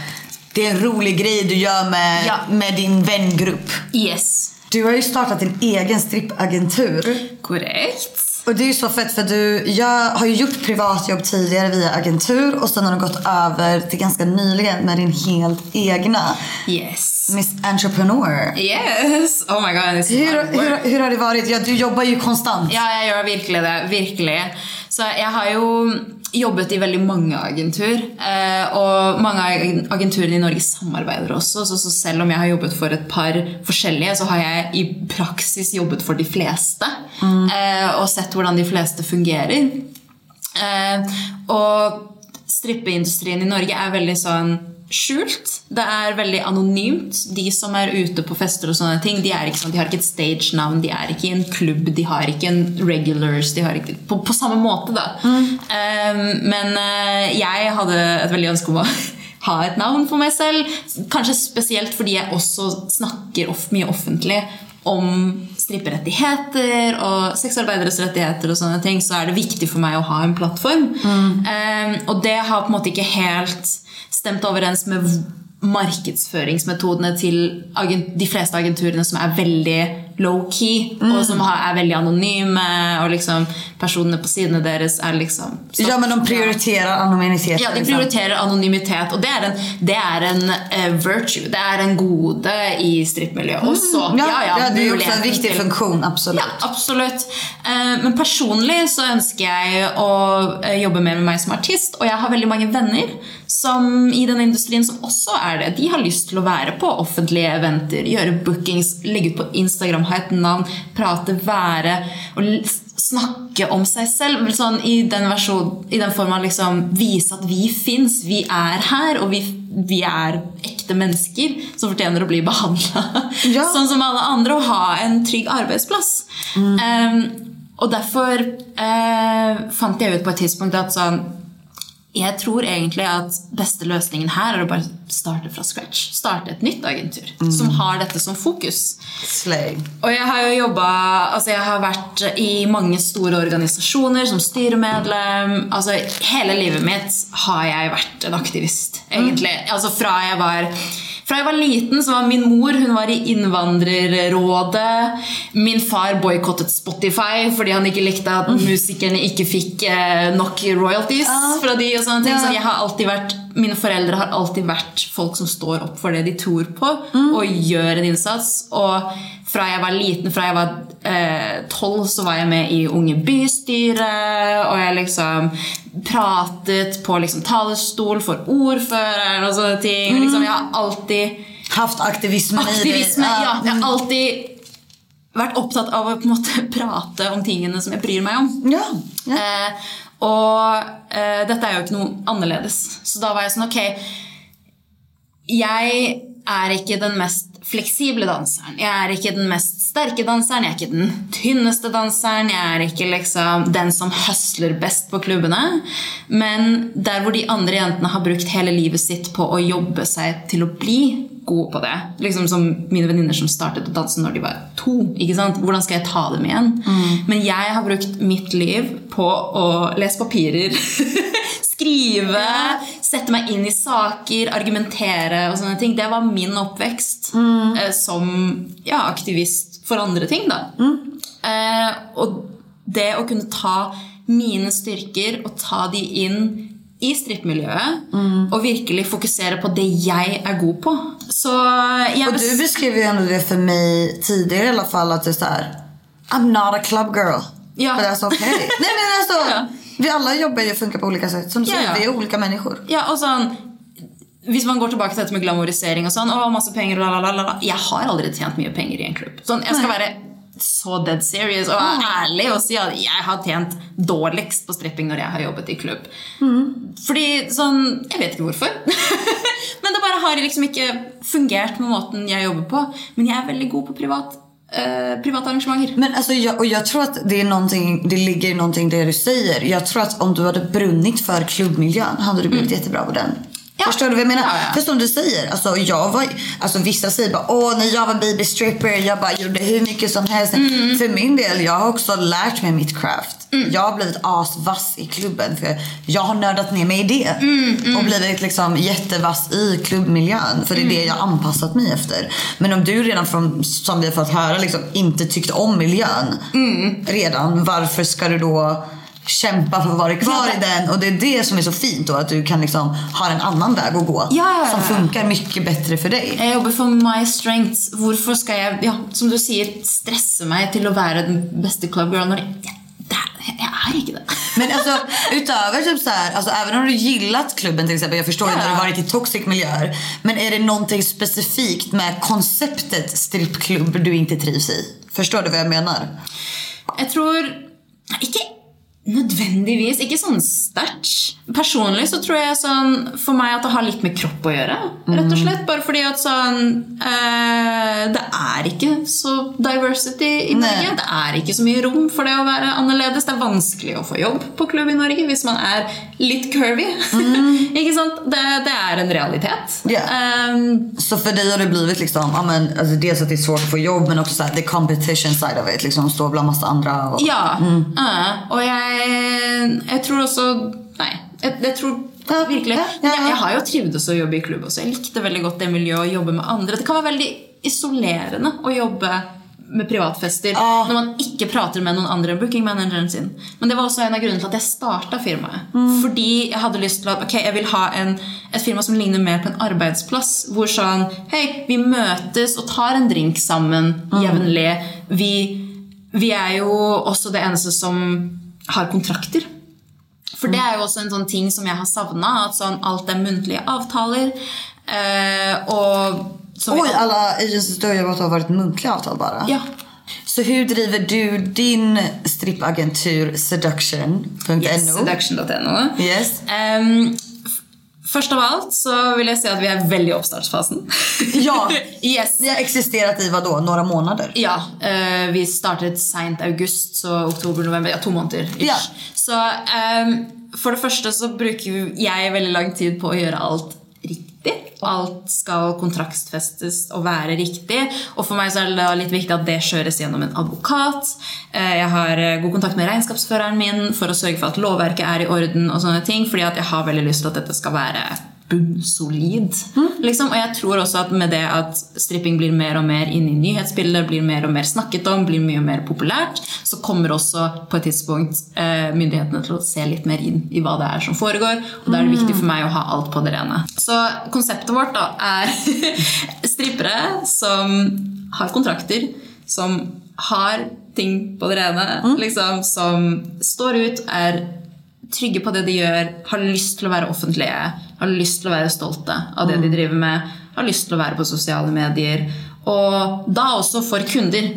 det är en rolig grej du gör med, Ja. med din vängrupp. Yes. Du har ju startat din egen strippagentur. Korrekt. Och det är ju så fett för du, jag har ju gjort privatjobb tidigare via agentur och sen har du gått över till ganska nyligen med din helt egna Yes. Miss Entrepreneur. Yes. Oh my god. Hur, hur, hur har det varit? Ja, du jobbar ju konstant. Ja, jeg gjør virkelig det. Virkelig. Så jeg har jo jobbet i veldig mange agentur. Eh, og mange av ag- agenturene i Norge samarbeider også. Så, så selv om jeg har jobbet for et par forskjellige, så har jeg i praksis jobbet for de fleste. Eh, og sett hvordan de fleste fungerer. Eh, og strippeindustrien i Norge er veldig sånn skjult. Det er veldig anonymt. De som er ute på fester og sånne ting, de, ikke de har ikke et stage-navn, de er ikke i en klubb, de har ikke en regulars. De har ikke, på, på samme måte, da. Eh, men eh, jeg hadde et veldig ønske om å ha et navn for meg selv. Kanskje spesielt fordi jeg også snakker off, mye offentlig om stripperettigheter og sexarbeideres rettigheter og sånne ting, så er det viktig for meg å ha en plattform. Eh, og det har på en måte ikke helt stemt overens med marknadsföringsmetoderna markedsføringsmetodene de flesta agenturene som är väldigt low-key, og som har, er veldig anonyme, og liksom personene på sidene deres er liksom Ja, men de prioriterar anonymitet. ja, de liksom. prioriterer anonymitet, og det er en, det er en eh, virtue. Det er en gode i strippmiljøet også. Ja, ja, det är också en viktig funktion, absolut. Ja, absolutt. Eh, Men personlig så ønsker jeg å eh, jobbe mer med meg som artist. Og jeg har veldig mange venner som, i denne industrien som også er det. De har lyst til å være på offentlige eventer, gjøre bookings, legge ut på Instagram, ha et navn, prate, være og snakke om seg selv. Sånn, I den, versjon, i den form av liksom vise at vi fins, vi er her, og vi, vi er ekte mennesker som fortjener å bli behandla Ja. sånn som alle andre, og ha en trygg arbeidsplass. Um, og derfor eh, fant jeg ut på et tidspunkt at sånn jeg tror egentlig at beste løsningen her er å bare starte fra scratch. Starte et nytt agentur som har dette som fokus. Slay. Og jeg har jo jobba Altså, jeg har vært i mange store organisasjoner som styremedlem. Altså, hele livet mitt har jeg vært en aktivist, egentlig. Altså, fra jeg var fra jeg var liten, så var min mor hun var i Innvandrerrådet. Min far boikottet Spotify fordi han ikke likte at musikerne ikke fikk eh, nok royalties fra de og sånne ting. Så jeg har alltid vært mine foreldre har alltid vært folk som står opp for det de tror på, og gjør en innsats. Og fra jeg var liten, fra jeg var tolv, så var jeg med i Unge bystyre, og jeg liksom pratet på liksom talerstol for ordføreren og sånne ting. Liksom, jeg har alltid Haft aktivismen i Aktivisme, dig. ja. Jeg har alltid vært opptatt av på måte prate om tingene som jeg bryr meg om. Ja. ja. Eh, og eh, dette er jo ikke noe annerledes. Så da var jeg sånn Ok, jeg er ikke den mest fleksible danseren. Jeg er ikke den mest sterke danseren, jeg er ikke den tynneste danseren. Jeg er ikke liksom den som høsler best på klubbene. Men der hvor de andre jentene har brukt hele livet sitt på å jobbe seg til å bli gode på det. Liksom som mine venninner som startet å danse når de var to. ikke sant? Hvordan skal jeg ta dem igjen? Men jeg har brukt mitt liv på å lese papirer. Skrive, sette meg inn i saker, argumentere og sånne ting. Det var min oppvekst eh, som ja, aktivist for andre ting. da. Eh, og det å kunne ta mine styrker og ta de inn i strippmiljøet og virkelig fokusere på det jeg er god på. Så jeg Och du beskrev ju ändå det för mig tidigare i alla fall att det är så här. I'm not a club girl. Ja. But that's okay. Nej men alltså. Ja. Vi alla jobbar ju och funkar på olika sätt. Som du Ja, säger, ja. vi är olika människor. Ja, og sånn Hvis man går tilbake til dette med glamorisering og sånn, å, masse penger, la, la, la, la, la. Jeg har aldri tjent mye penger i en klubb. Sånn, jeg skal være så dead serious og være ærlig og si at jeg har tjent dårligst på stripping når jeg har jobbet i klubb. Fordi sånn Jeg vet ikke hvorfor. Men det bare har liksom ikke fungert med måten jeg jobber på. Men jeg er veldig god på privat, eh, private arrangementer. Men alltså jag, och jag tror att det är någonting, det ligger i någonting det du säger. Jag tror att om du hade brunnit för klubbmiljön hade du blivit jättebra på den. Ja. Förstår du vad jag menar? Ja, ja. För som du säger, alltså jag var, alltså vissa säger bara åh när jag var baby stripper jag bara gjorde hur mycket som helst. Mm. För min del, jag har också lärt mig mitt craft. Jag har blivit asvass i klubben för jag har nördat ner mig i det. Mm, Och blivit liksom jättevass i klubbmiljön. För det är det jag anpassat mig efter. Men om du redan från, som vi har fått höra, liksom, inte tyckte om miljön Mm. redan. Varför ska du då kämpa för att vara kvar i den? Och det är det som är så fint då. Att du kan liksom ha en annan väg att gå. Ja, ja, ja. Som funkar mycket bättre för dig. Jeg jobber for my strengths. Hvorfor skal jeg, ja, som du sier, stresse meg til å være den beste clubgirl er- jeg er ikke det? Men alltså utöver typ så här, alltså även om du gillat klubben till exempel. Jag förstår ju Ja. när du varit i toxic miljöer. Men är det någonting specifikt med konceptet strippklubb du inte trivs i? Förstår du vad jag menar? Jeg tror Ikke nødvendigvis. Ikke sånn sterkt. Personlig så tror jeg sånn for meg at det har litt med kropp å gjøre. Rett og slett. Bare fordi at sånn eh, Det er ikke så diversity i Norge. Det er ikke så mye rom for det å være annerledes. Det er vanskelig å få jobb på klubb i Norge hvis man er litt curvy. ikke sant? Det, det er en realitet. Ja. Ehm, Så för dig har det blivit liksom, ja men alltså dels att det är svårt att få jobb men också så här, the competition side of it. Liksom stå bland massa andra. Och, Ja. ja. Og jeg, jeg tror også Nei. Jeg, jeg tror virkelig Men jeg, jeg har jo trivdes å jobbe i klubb også. Jeg likte veldig godt det miljøet å jobbe med andre. Det kan være veldig isolerende å jobbe med privatfester Ja. når man ikke prater med noen andre enn bookingmanageren sin. Men det var også en av grunnene til at jeg starta firmaet. Mm. Fordi jeg hadde lyst til at ok, jeg vil ha en, et firma som ligner mer på en arbeidsplass. Hvor sånn Hei, vi møtes og tar en drink sammen Mm. jevnlig. Vi, vi er jo også det eneste som har kontrakter. For det er jo også en sånn ting som jeg har savna. At sånn, alt er muntlige avtaler. Eh, og som Oj, alla agencies du har varit muntliga avtal bara? Ja. Så hur driver du din strippagentur seduction.no? Yes, seduction.no. Yes. Ehm, f- Først av alt så vil jeg si at vi er veldig i oppstartsfasen. Ja. yes. Ni har existerat i vad då? Några månader? Ja, eh, vi startet sent august, så oktober-november, ja, to måneder. ish. Ja. Så, ehm, for det første så bruker jeg veldig lang tid på å gjøre alt riktig. Alt skal kontraktsfestes og være riktig. Og for meg så er det litt viktig at det kjøres gjennom en advokat. Eh, jeg har eh, god kontakt med regnskapsføreren min for å sørge for at lovverket er i orden. og sånne ting, fordi at jeg har veldig lyst til at dette skal være bunnsolid. Liksom. Og jeg tror også at med det at stripping blir mer og mer inn i nyhetsbildet, blir mer og mer snakket om, blir mye mer populært, så kommer også på et tidspunkt eh, myndighetene til å se litt mer inn i hva det er som foregår. Og da er det viktig for meg å ha alt på det rene. Så konseptet vårt da er strippere som har kontrakter, som har ting på det rene, liksom, som står ut, er trygge på det de gjør, har lyst til å være offentlige, har lyst til å være stolte av det de driver med, har lyst til å være på sosiale medier. Og da også for kunder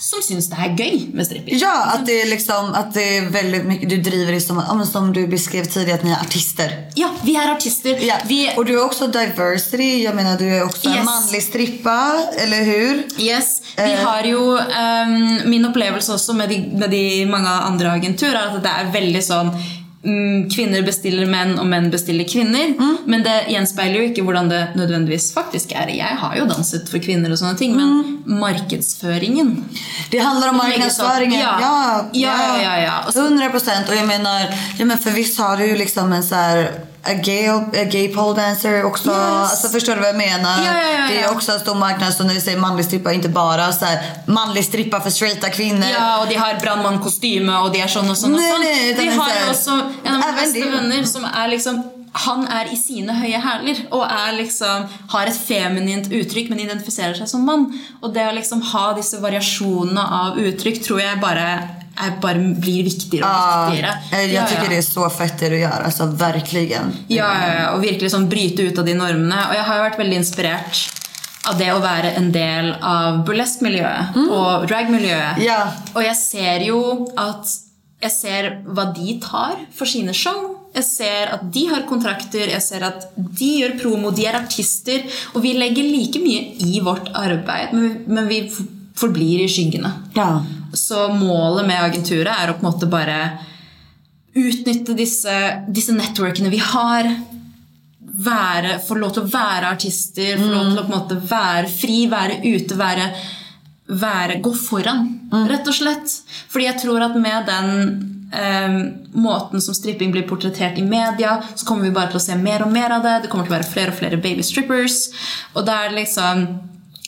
som syns det er gøy med stripping. Ja, att det är liksom att det är väldigt mycket, du driver det som, som du beskrev tidigare att ni är artister. Ja, vi er artister. Ja. Vi, Och du är också diversity, jag menar du är också en Yes. manlig strippa, eller hur? Yes, Vi Eh. har jo ehm, Min opplevelse også med de, med de mange andre agenturer er at det er veldig sånn mm, Kvinner bestiller menn, og menn bestiller kvinner. Mm. Men det gjenspeiler jo ikke hvordan det nødvendigvis faktisk er. Jeg har jo danset for kvinner, og sånne ting, men Mm. markedsføringen Det handlar om marknadsföringen. ja. Ja, Ja, ja, ja, ja. Och så- 100 procent. Och jag menar, ja, men för visst har du ju liksom en så här a gay, a gay pole dancer också. Yes. Alltså förstår du vad jag menar? Ja, ja, ja, Det är också en stor marknad. Så när vi säger manlig strippa, inte bara så här manlig strippa för straighta kvinnor. Ja, og de har brannmannkostyme, og de er sånn og sånn. og Nei, sånn. nei, de har så- jo også en av beste det. venner som er liksom han er i sine høye hæler og er liksom, har et feminint uttrykk, men identifiserer seg som mann. Og det å liksom ha disse variasjonene av uttrykk tror jeg bare, bare blir viktigere og Ja, viktigere. eh, jag Ja, tycker ja. det är så fett det du gör. Alltså verkligen. Ja, ja, og virkelig sånn bryte ut av de normene. Og jeg har jo vært veldig inspirert av det å være en del av burlesk-miljøet og drag-miljøet. Ja. Og jeg ser jo at jeg ser hva de tar for sine show. Jeg ser at de har kontrakter, jeg ser at de gjør promo, de er artister. Og vi legger like mye i vårt arbeid, men vi, men vi f- forblir i skyggene. Ja. Så målet med agenturet er å på en måte bare utnytte disse, disse networkene vi har. Være, få lov til å være artister, få lov til å på en måte være fri, være ute, være, være Gå foran, rett og slett. Fordi jeg tror at med den eh, måten som stripping blir portrettert i media, så kommer vi bare til å se mer og mer av det. Det kommer til å være flere og flere baby strippers. Og da er det liksom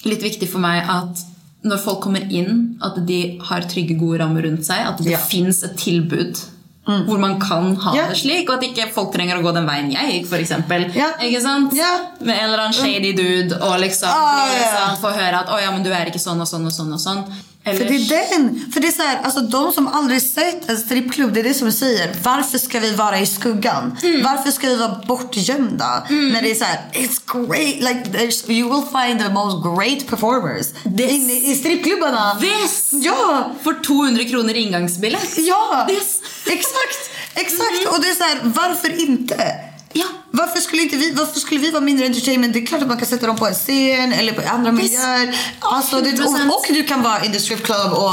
litt viktig for meg at når folk kommer inn, at de har trygge, gode rammer rundt seg. At det Ja. fins et tilbud hvor man kan ha Ja. det slik. Og at ikke folk trenger å gå den veien jeg gikk, f.eks. Ja. Ikke sant? Ja. Med en eller annen shady dude og liksom, Ah, liksom få høre at 'Å ja, men du er ikke sånn og sånn og sånn'. og sånn. För det är den. För det är så här, alltså de som aldrig sett en strippklubb, det är det som säger. Varför ska vi vara i skuggan? Mm. Varför ska vi vara bortgömda? När det är så här, it's great. Like you will find the most great performers. This- Inne i strippklubbarna. This! Ja! For 200 kroner inngangsbillett. Ja! This! Exakt! Exakt! Och det är så här, varför inte? Ja. Varför skulle, inte vi, varför skulle vi vara mindre entertainment? Det är klart att man kan sätta dem på en scen eller på andra miljöer. Alltså, det, 100%. och, och du kan vara in the strip club och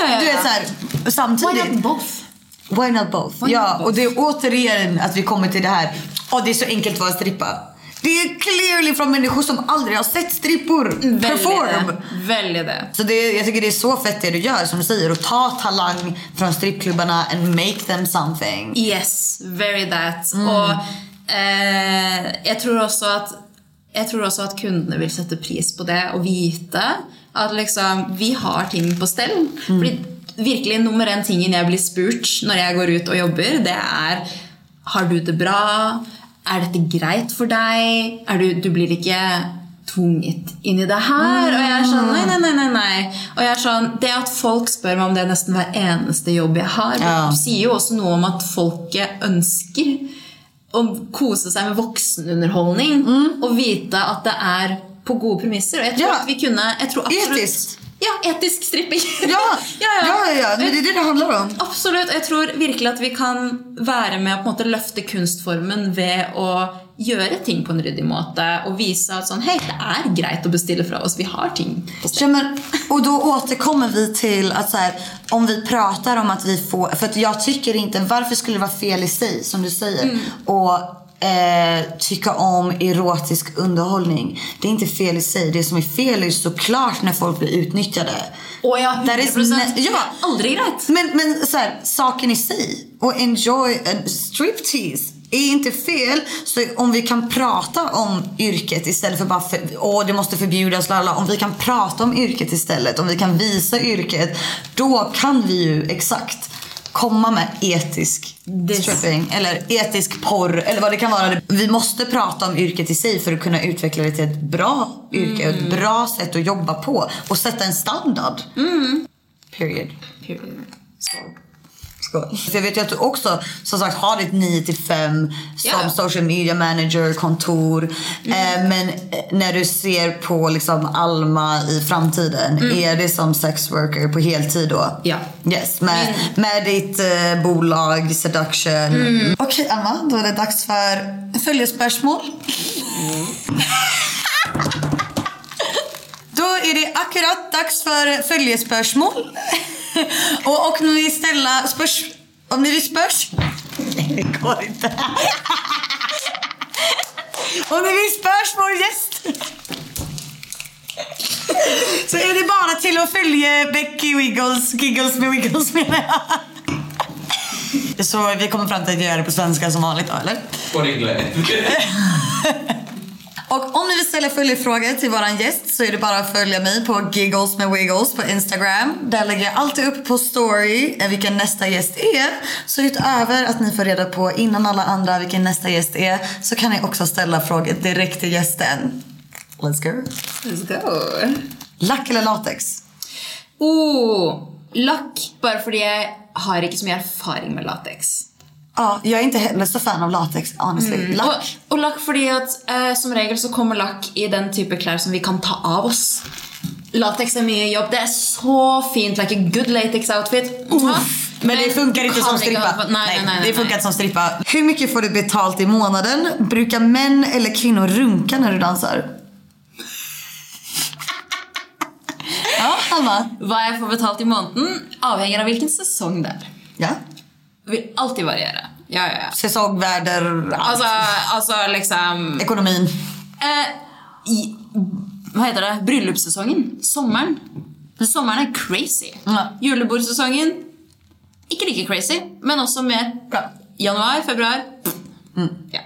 ja, du vet så här, samtidigt. Why not both? Why not both? Why ja, not both? och det är återigen att vi kommer till det här. Åh, det är så enkelt att vara strippa. Det är clearly från människor som aldrig har sett strippor perform. Veldig det. Veldig det. Så det, jag tycker det är så fett det du gör som du säger. Att ta talang från strippklubbarna and make them something. Yes, very that. Og eh, jeg, tror også at, jeg tror også at kundene vil sette pris på det og vite at liksom, vi har ting på stell. Fordi virkelig nummer én tingen jeg blir spurt når jeg går ut og jobber, det er Har du det bra? Er dette greit for deg? Er du, du blir ikke tvunget inn i det her. Og jeg er sånn, nei, nei, nei, nei, nei. Og jeg er sånn, Det at folk spør meg om det nesten hver eneste jobb jeg har, Ja. det sier jo også noe om at folket ønsker å kose seg med voksenunderholdning og vite at det er på gode premisser. Jeg tror Ja. at vi kunne jeg tror absolutt, Etiskt. Ja, etisk stripping. Ja, ja, ja, ja. Men det är det det handlar om. Absolutt. Jeg tror virkelig at vi kan være med å på en måte løfte kunstformen ved å gjøre ting på en ryddig måte og vise at sånn, hei, det er greit å bestille fra oss. Vi har ting på Ja, men, och då återkommer vi till att så här, om vi pratar om att vi får, för att jag tycker inte, varför skulle det vara fel i sig som du säger? Och eh, tycka om erotisk underhållning. Det är inte fel i sig. Det som är fel är såklart när folk blir utnyttjade. Å ja, That is 100%. ne- ja. Det er aldri greit. Men, men så här, saken i sig och enjoy en striptease är inte fel. Så om vi kan prata om yrket istället för bara för, åh det måste förbjudas, lalla. Om vi kan prata om yrket istället, om vi kan visa yrket, då kan vi ju exakt komma med etisk stripping eller etisk porr eller vad det kan vara. Vi måste prata om yrket i sig för att kunna utveckla det till ett bra yrke och ett bra sätt att jobba på och sätta en standard. Period. Skål. För jag vet ju att du också som sagt har ditt 9 till 5 som social media manager, kontor. Eh, men eh, när du ser på liksom Alma i framtiden, är det som sex worker på heltid då? Ja. Yes, med, med ditt eh, bolag Seduction. Okej Alma, då är det dags för följespörsmål. Är det akkurat dags för följespörsmål. och, och om ni vill ställa spörs... Om ni vill spörs... Nej, det går inte. om ni vill spörs vår gäst. Så är det bara till att följa Becky Wiggles, Giggles med Wiggles menar jag. Så vi kommer fram till att göra det på svenska som vanligt då, eller? På glädje. Och om ni vill ställa följdfrågor till våran gäst så är det bara att följa mig på Giggles med Wiggles på Instagram. Där lägger jag alltid upp på story eh, vilken nästa gäst är. Så utöver att ni får reda på innan alla andra vilken nästa gäst är så kan ni också ställa frågor direkt till gästen. Let's go. Let's go. Lack eller latex? Oh, lakk. Bare fordi jeg har ikke så mye erfaring med lateks. Ja, jag är inte heller så fan av latex honestly. Lack? Og, og lakk fordi at eh, som regel så kommer lakk i den type klær som vi kan ta av oss. Lateks er mye jobb. Det er så fint. Like a good latex outfit. Men det funkar inte som strippa. ha- Nej, nej, nej, det nej, funkar nej. inte som strippa. Hur mycket får du betalt i månaden? Brukar män eller kvinnor runka när du dansar? ja, Alma. Hva jeg får betalt i måneden, avhenger av hvilken sesong det er. Ja. Det vil alltid variere. Ja, ja, ja. Säsong, väder, allt. Altså, altså liksom ekonomin. eh, i, Hva heter det? Bryllupssesongen. Sommeren. Sommeren er crazy. Ja. Julebordsesongen ikke like crazy, men også mer Bra. januar, februar. Ja.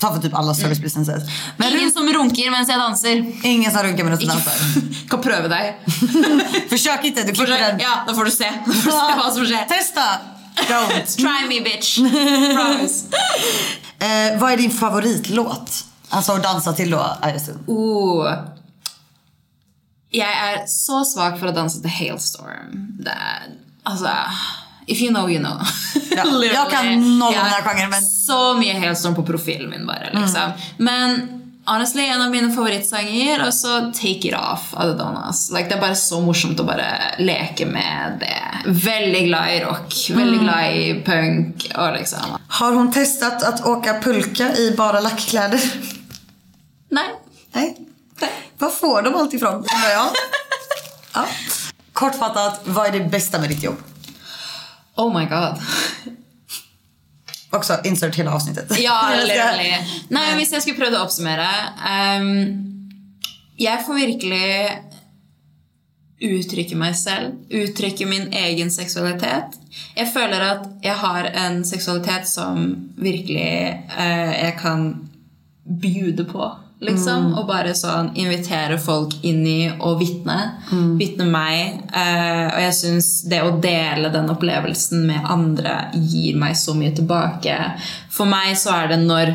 Ta för typ alla service businesses. Men Ingen som runker mens jeg danser. ingen som runkar medan du dansar. kan prøve deg. Försök inte, du klipper den. Ja, da får du se. Får du se hva som skjer. Testa! Don't. Try me, bitch. Promise. Eh, vad är din favoritlåt? Alltså att dansa till då, I assume. Oh. Jeg er så svak for å danse til Hailstorm. Er Altså If you know, you know. Ja, jeg kan noll Ja, den her genren, men- Så mye Hailstorm på profilen min, bare. liksom. Men honestly, en av mine favorittsanger er også Take It Off av The Donnas. Like, det er bare så morsomt å bare leke med det. Veldig glad i rock, veldig glad i punk og liksom Har hon testat att åka pulka i bara lackkläder? Nei. Nej. Var får de allt ifrån? undrar jag. ja. Kortfattat, vad är det bästa med ditt jobb? Oh my god. Också insert hela avsnittet. Ja, Jag ska- literally. Nei, Hvis jeg skulle prøvd å oppsummere um, Jeg får virkelig uttrykke meg selv. Uttrykke min egen seksualitet. Jeg føler at jeg har en seksualitet som virkelig eh, jeg kan bjude på. Liksom, Og bare sånn invitere folk inn i å vitne. Vitne meg. Eh, og jeg syns det å dele den opplevelsen med andre gir meg så mye tilbake. For meg så er det når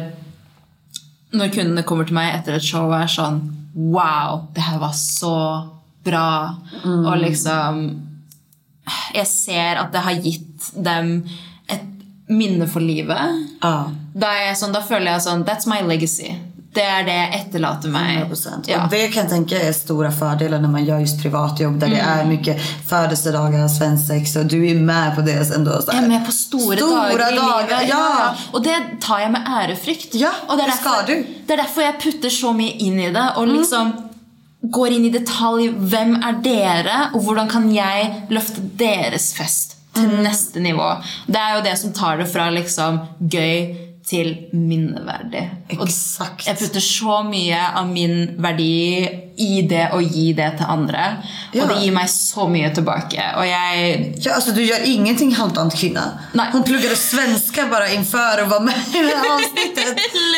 når kundene kommer til meg etter et show og er sånn Wow, det her var så bra. Og liksom Jeg ser at det har gitt dem et minne for livet. Ja. Da, sånn, da føler jeg sånn That's my legacy. Det är det jag etterlater mig. 100%. Ja. Och det kan jag tänka är stora fördelar när man gör just privatjobb där det är mycket födelsedagar, svensex och du är med på deras ändå så. Jag är med på stora, Stora dagar dagar, livet. ja. Och det tar jag med ärefrykt. Ja, och det, är det ska du. det är därför jag puttar så mycket in i det. Och Mm. liksom går in i detalj. Vem är dere? Och hur kan jag lyfta deras fest till Mm. nästa nivå? Det är ju det som tar det från liksom göj till minneverdig. Exakt. jag puttar så mycket av min värde i det och ge det till andra. Ja. Och det ger mig så mycket tillbaka. Och jag Ja, alltså du gör ingenting halvdant kvinna. Nej. Hon pluggade svenska bara inför att vara med i det avsnittet.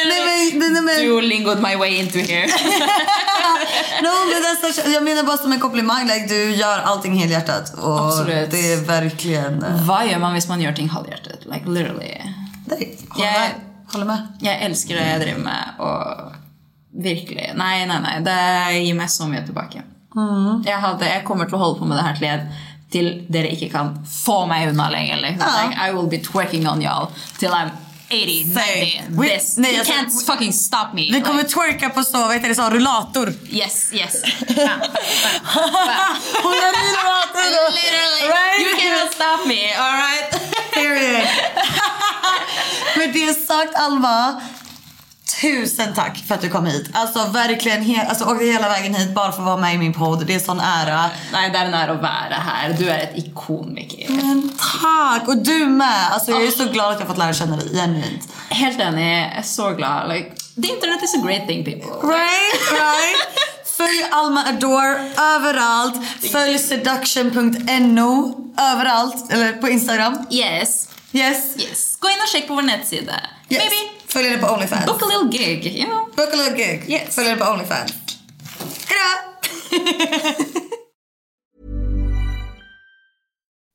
nej, men, nej, men, Duolingoed my way into here. no, men det är så, jag menar bara som en komplimang. Like, du gör allting helhjärtat. Och Absolut. det är verkligen... Vad gör man hvis man gör ting halvhjärtat? Like literally. Nej, håller Jag- med. Håller med. Jag älskar det jag driver med och virkelig Nej, nej, nej. Det ger mig så mycket tillbaka. Jag, hade, jag kommer till att hålla på med det här till, jag- till dere inte kan få mig undan längre. Liksom. Ja. Like, I will be twerking on y'all till I'm 80, Same. 90, We- this. nej, you alltså, can't fucking stop me. Vi kommer Like, twerka på så, vad heter det, så, rullator. yes, yes. Hon är i rullator. Literally. Right? You cannot stop me, alright? Period. Med det sagt Alva. Tusen tack för att du kom hit. Alltså verkligen, he- alltså, åkte hela vägen hit bara för att vara med i min podd. Det är sån ära. Nej, det är en ära att vara här. Du är ett ikon, Mickey. Men tack! Och du med. Alltså, jag är så glad att jag fått lära känna dig, genuint. Helt enig. Jag är så glad. Like, the internet is a great thing, people. Right, right. Följ Alma Adore överallt. Följ seduction.no överallt. Eller på Instagram. Yes. Yes. Yes. Gå in och check på vår nettsida. yes. Maybe Följ henne på Onlyfans. book a little gig, you know? Book a little gig. Yes. Följ henne på Onlyfans. Hejdå!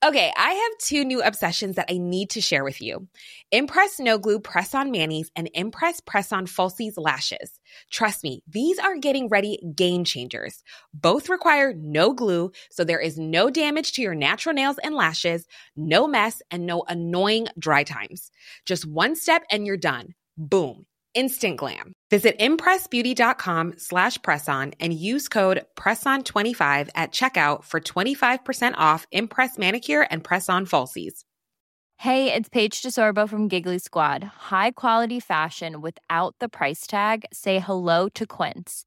Okay, I have two new obsessions that I need to share with you Impress No Glue Press On Manis and Impress Press On Falsies Lashes. Trust me, these are getting ready game changers. Both require no glue, so there is no damage to your natural nails and lashes, no mess, and no annoying dry times. Just one step and you're done. Boom. Instant glam. Visit impressbeauty.com slash presson and use code PRESSON25 at checkout for 25% off Impress Manicure and Press-On Falsies. Hey, it's Paige DeSorbo from Giggly Squad. High quality fashion without the price tag. Say hello to Quince.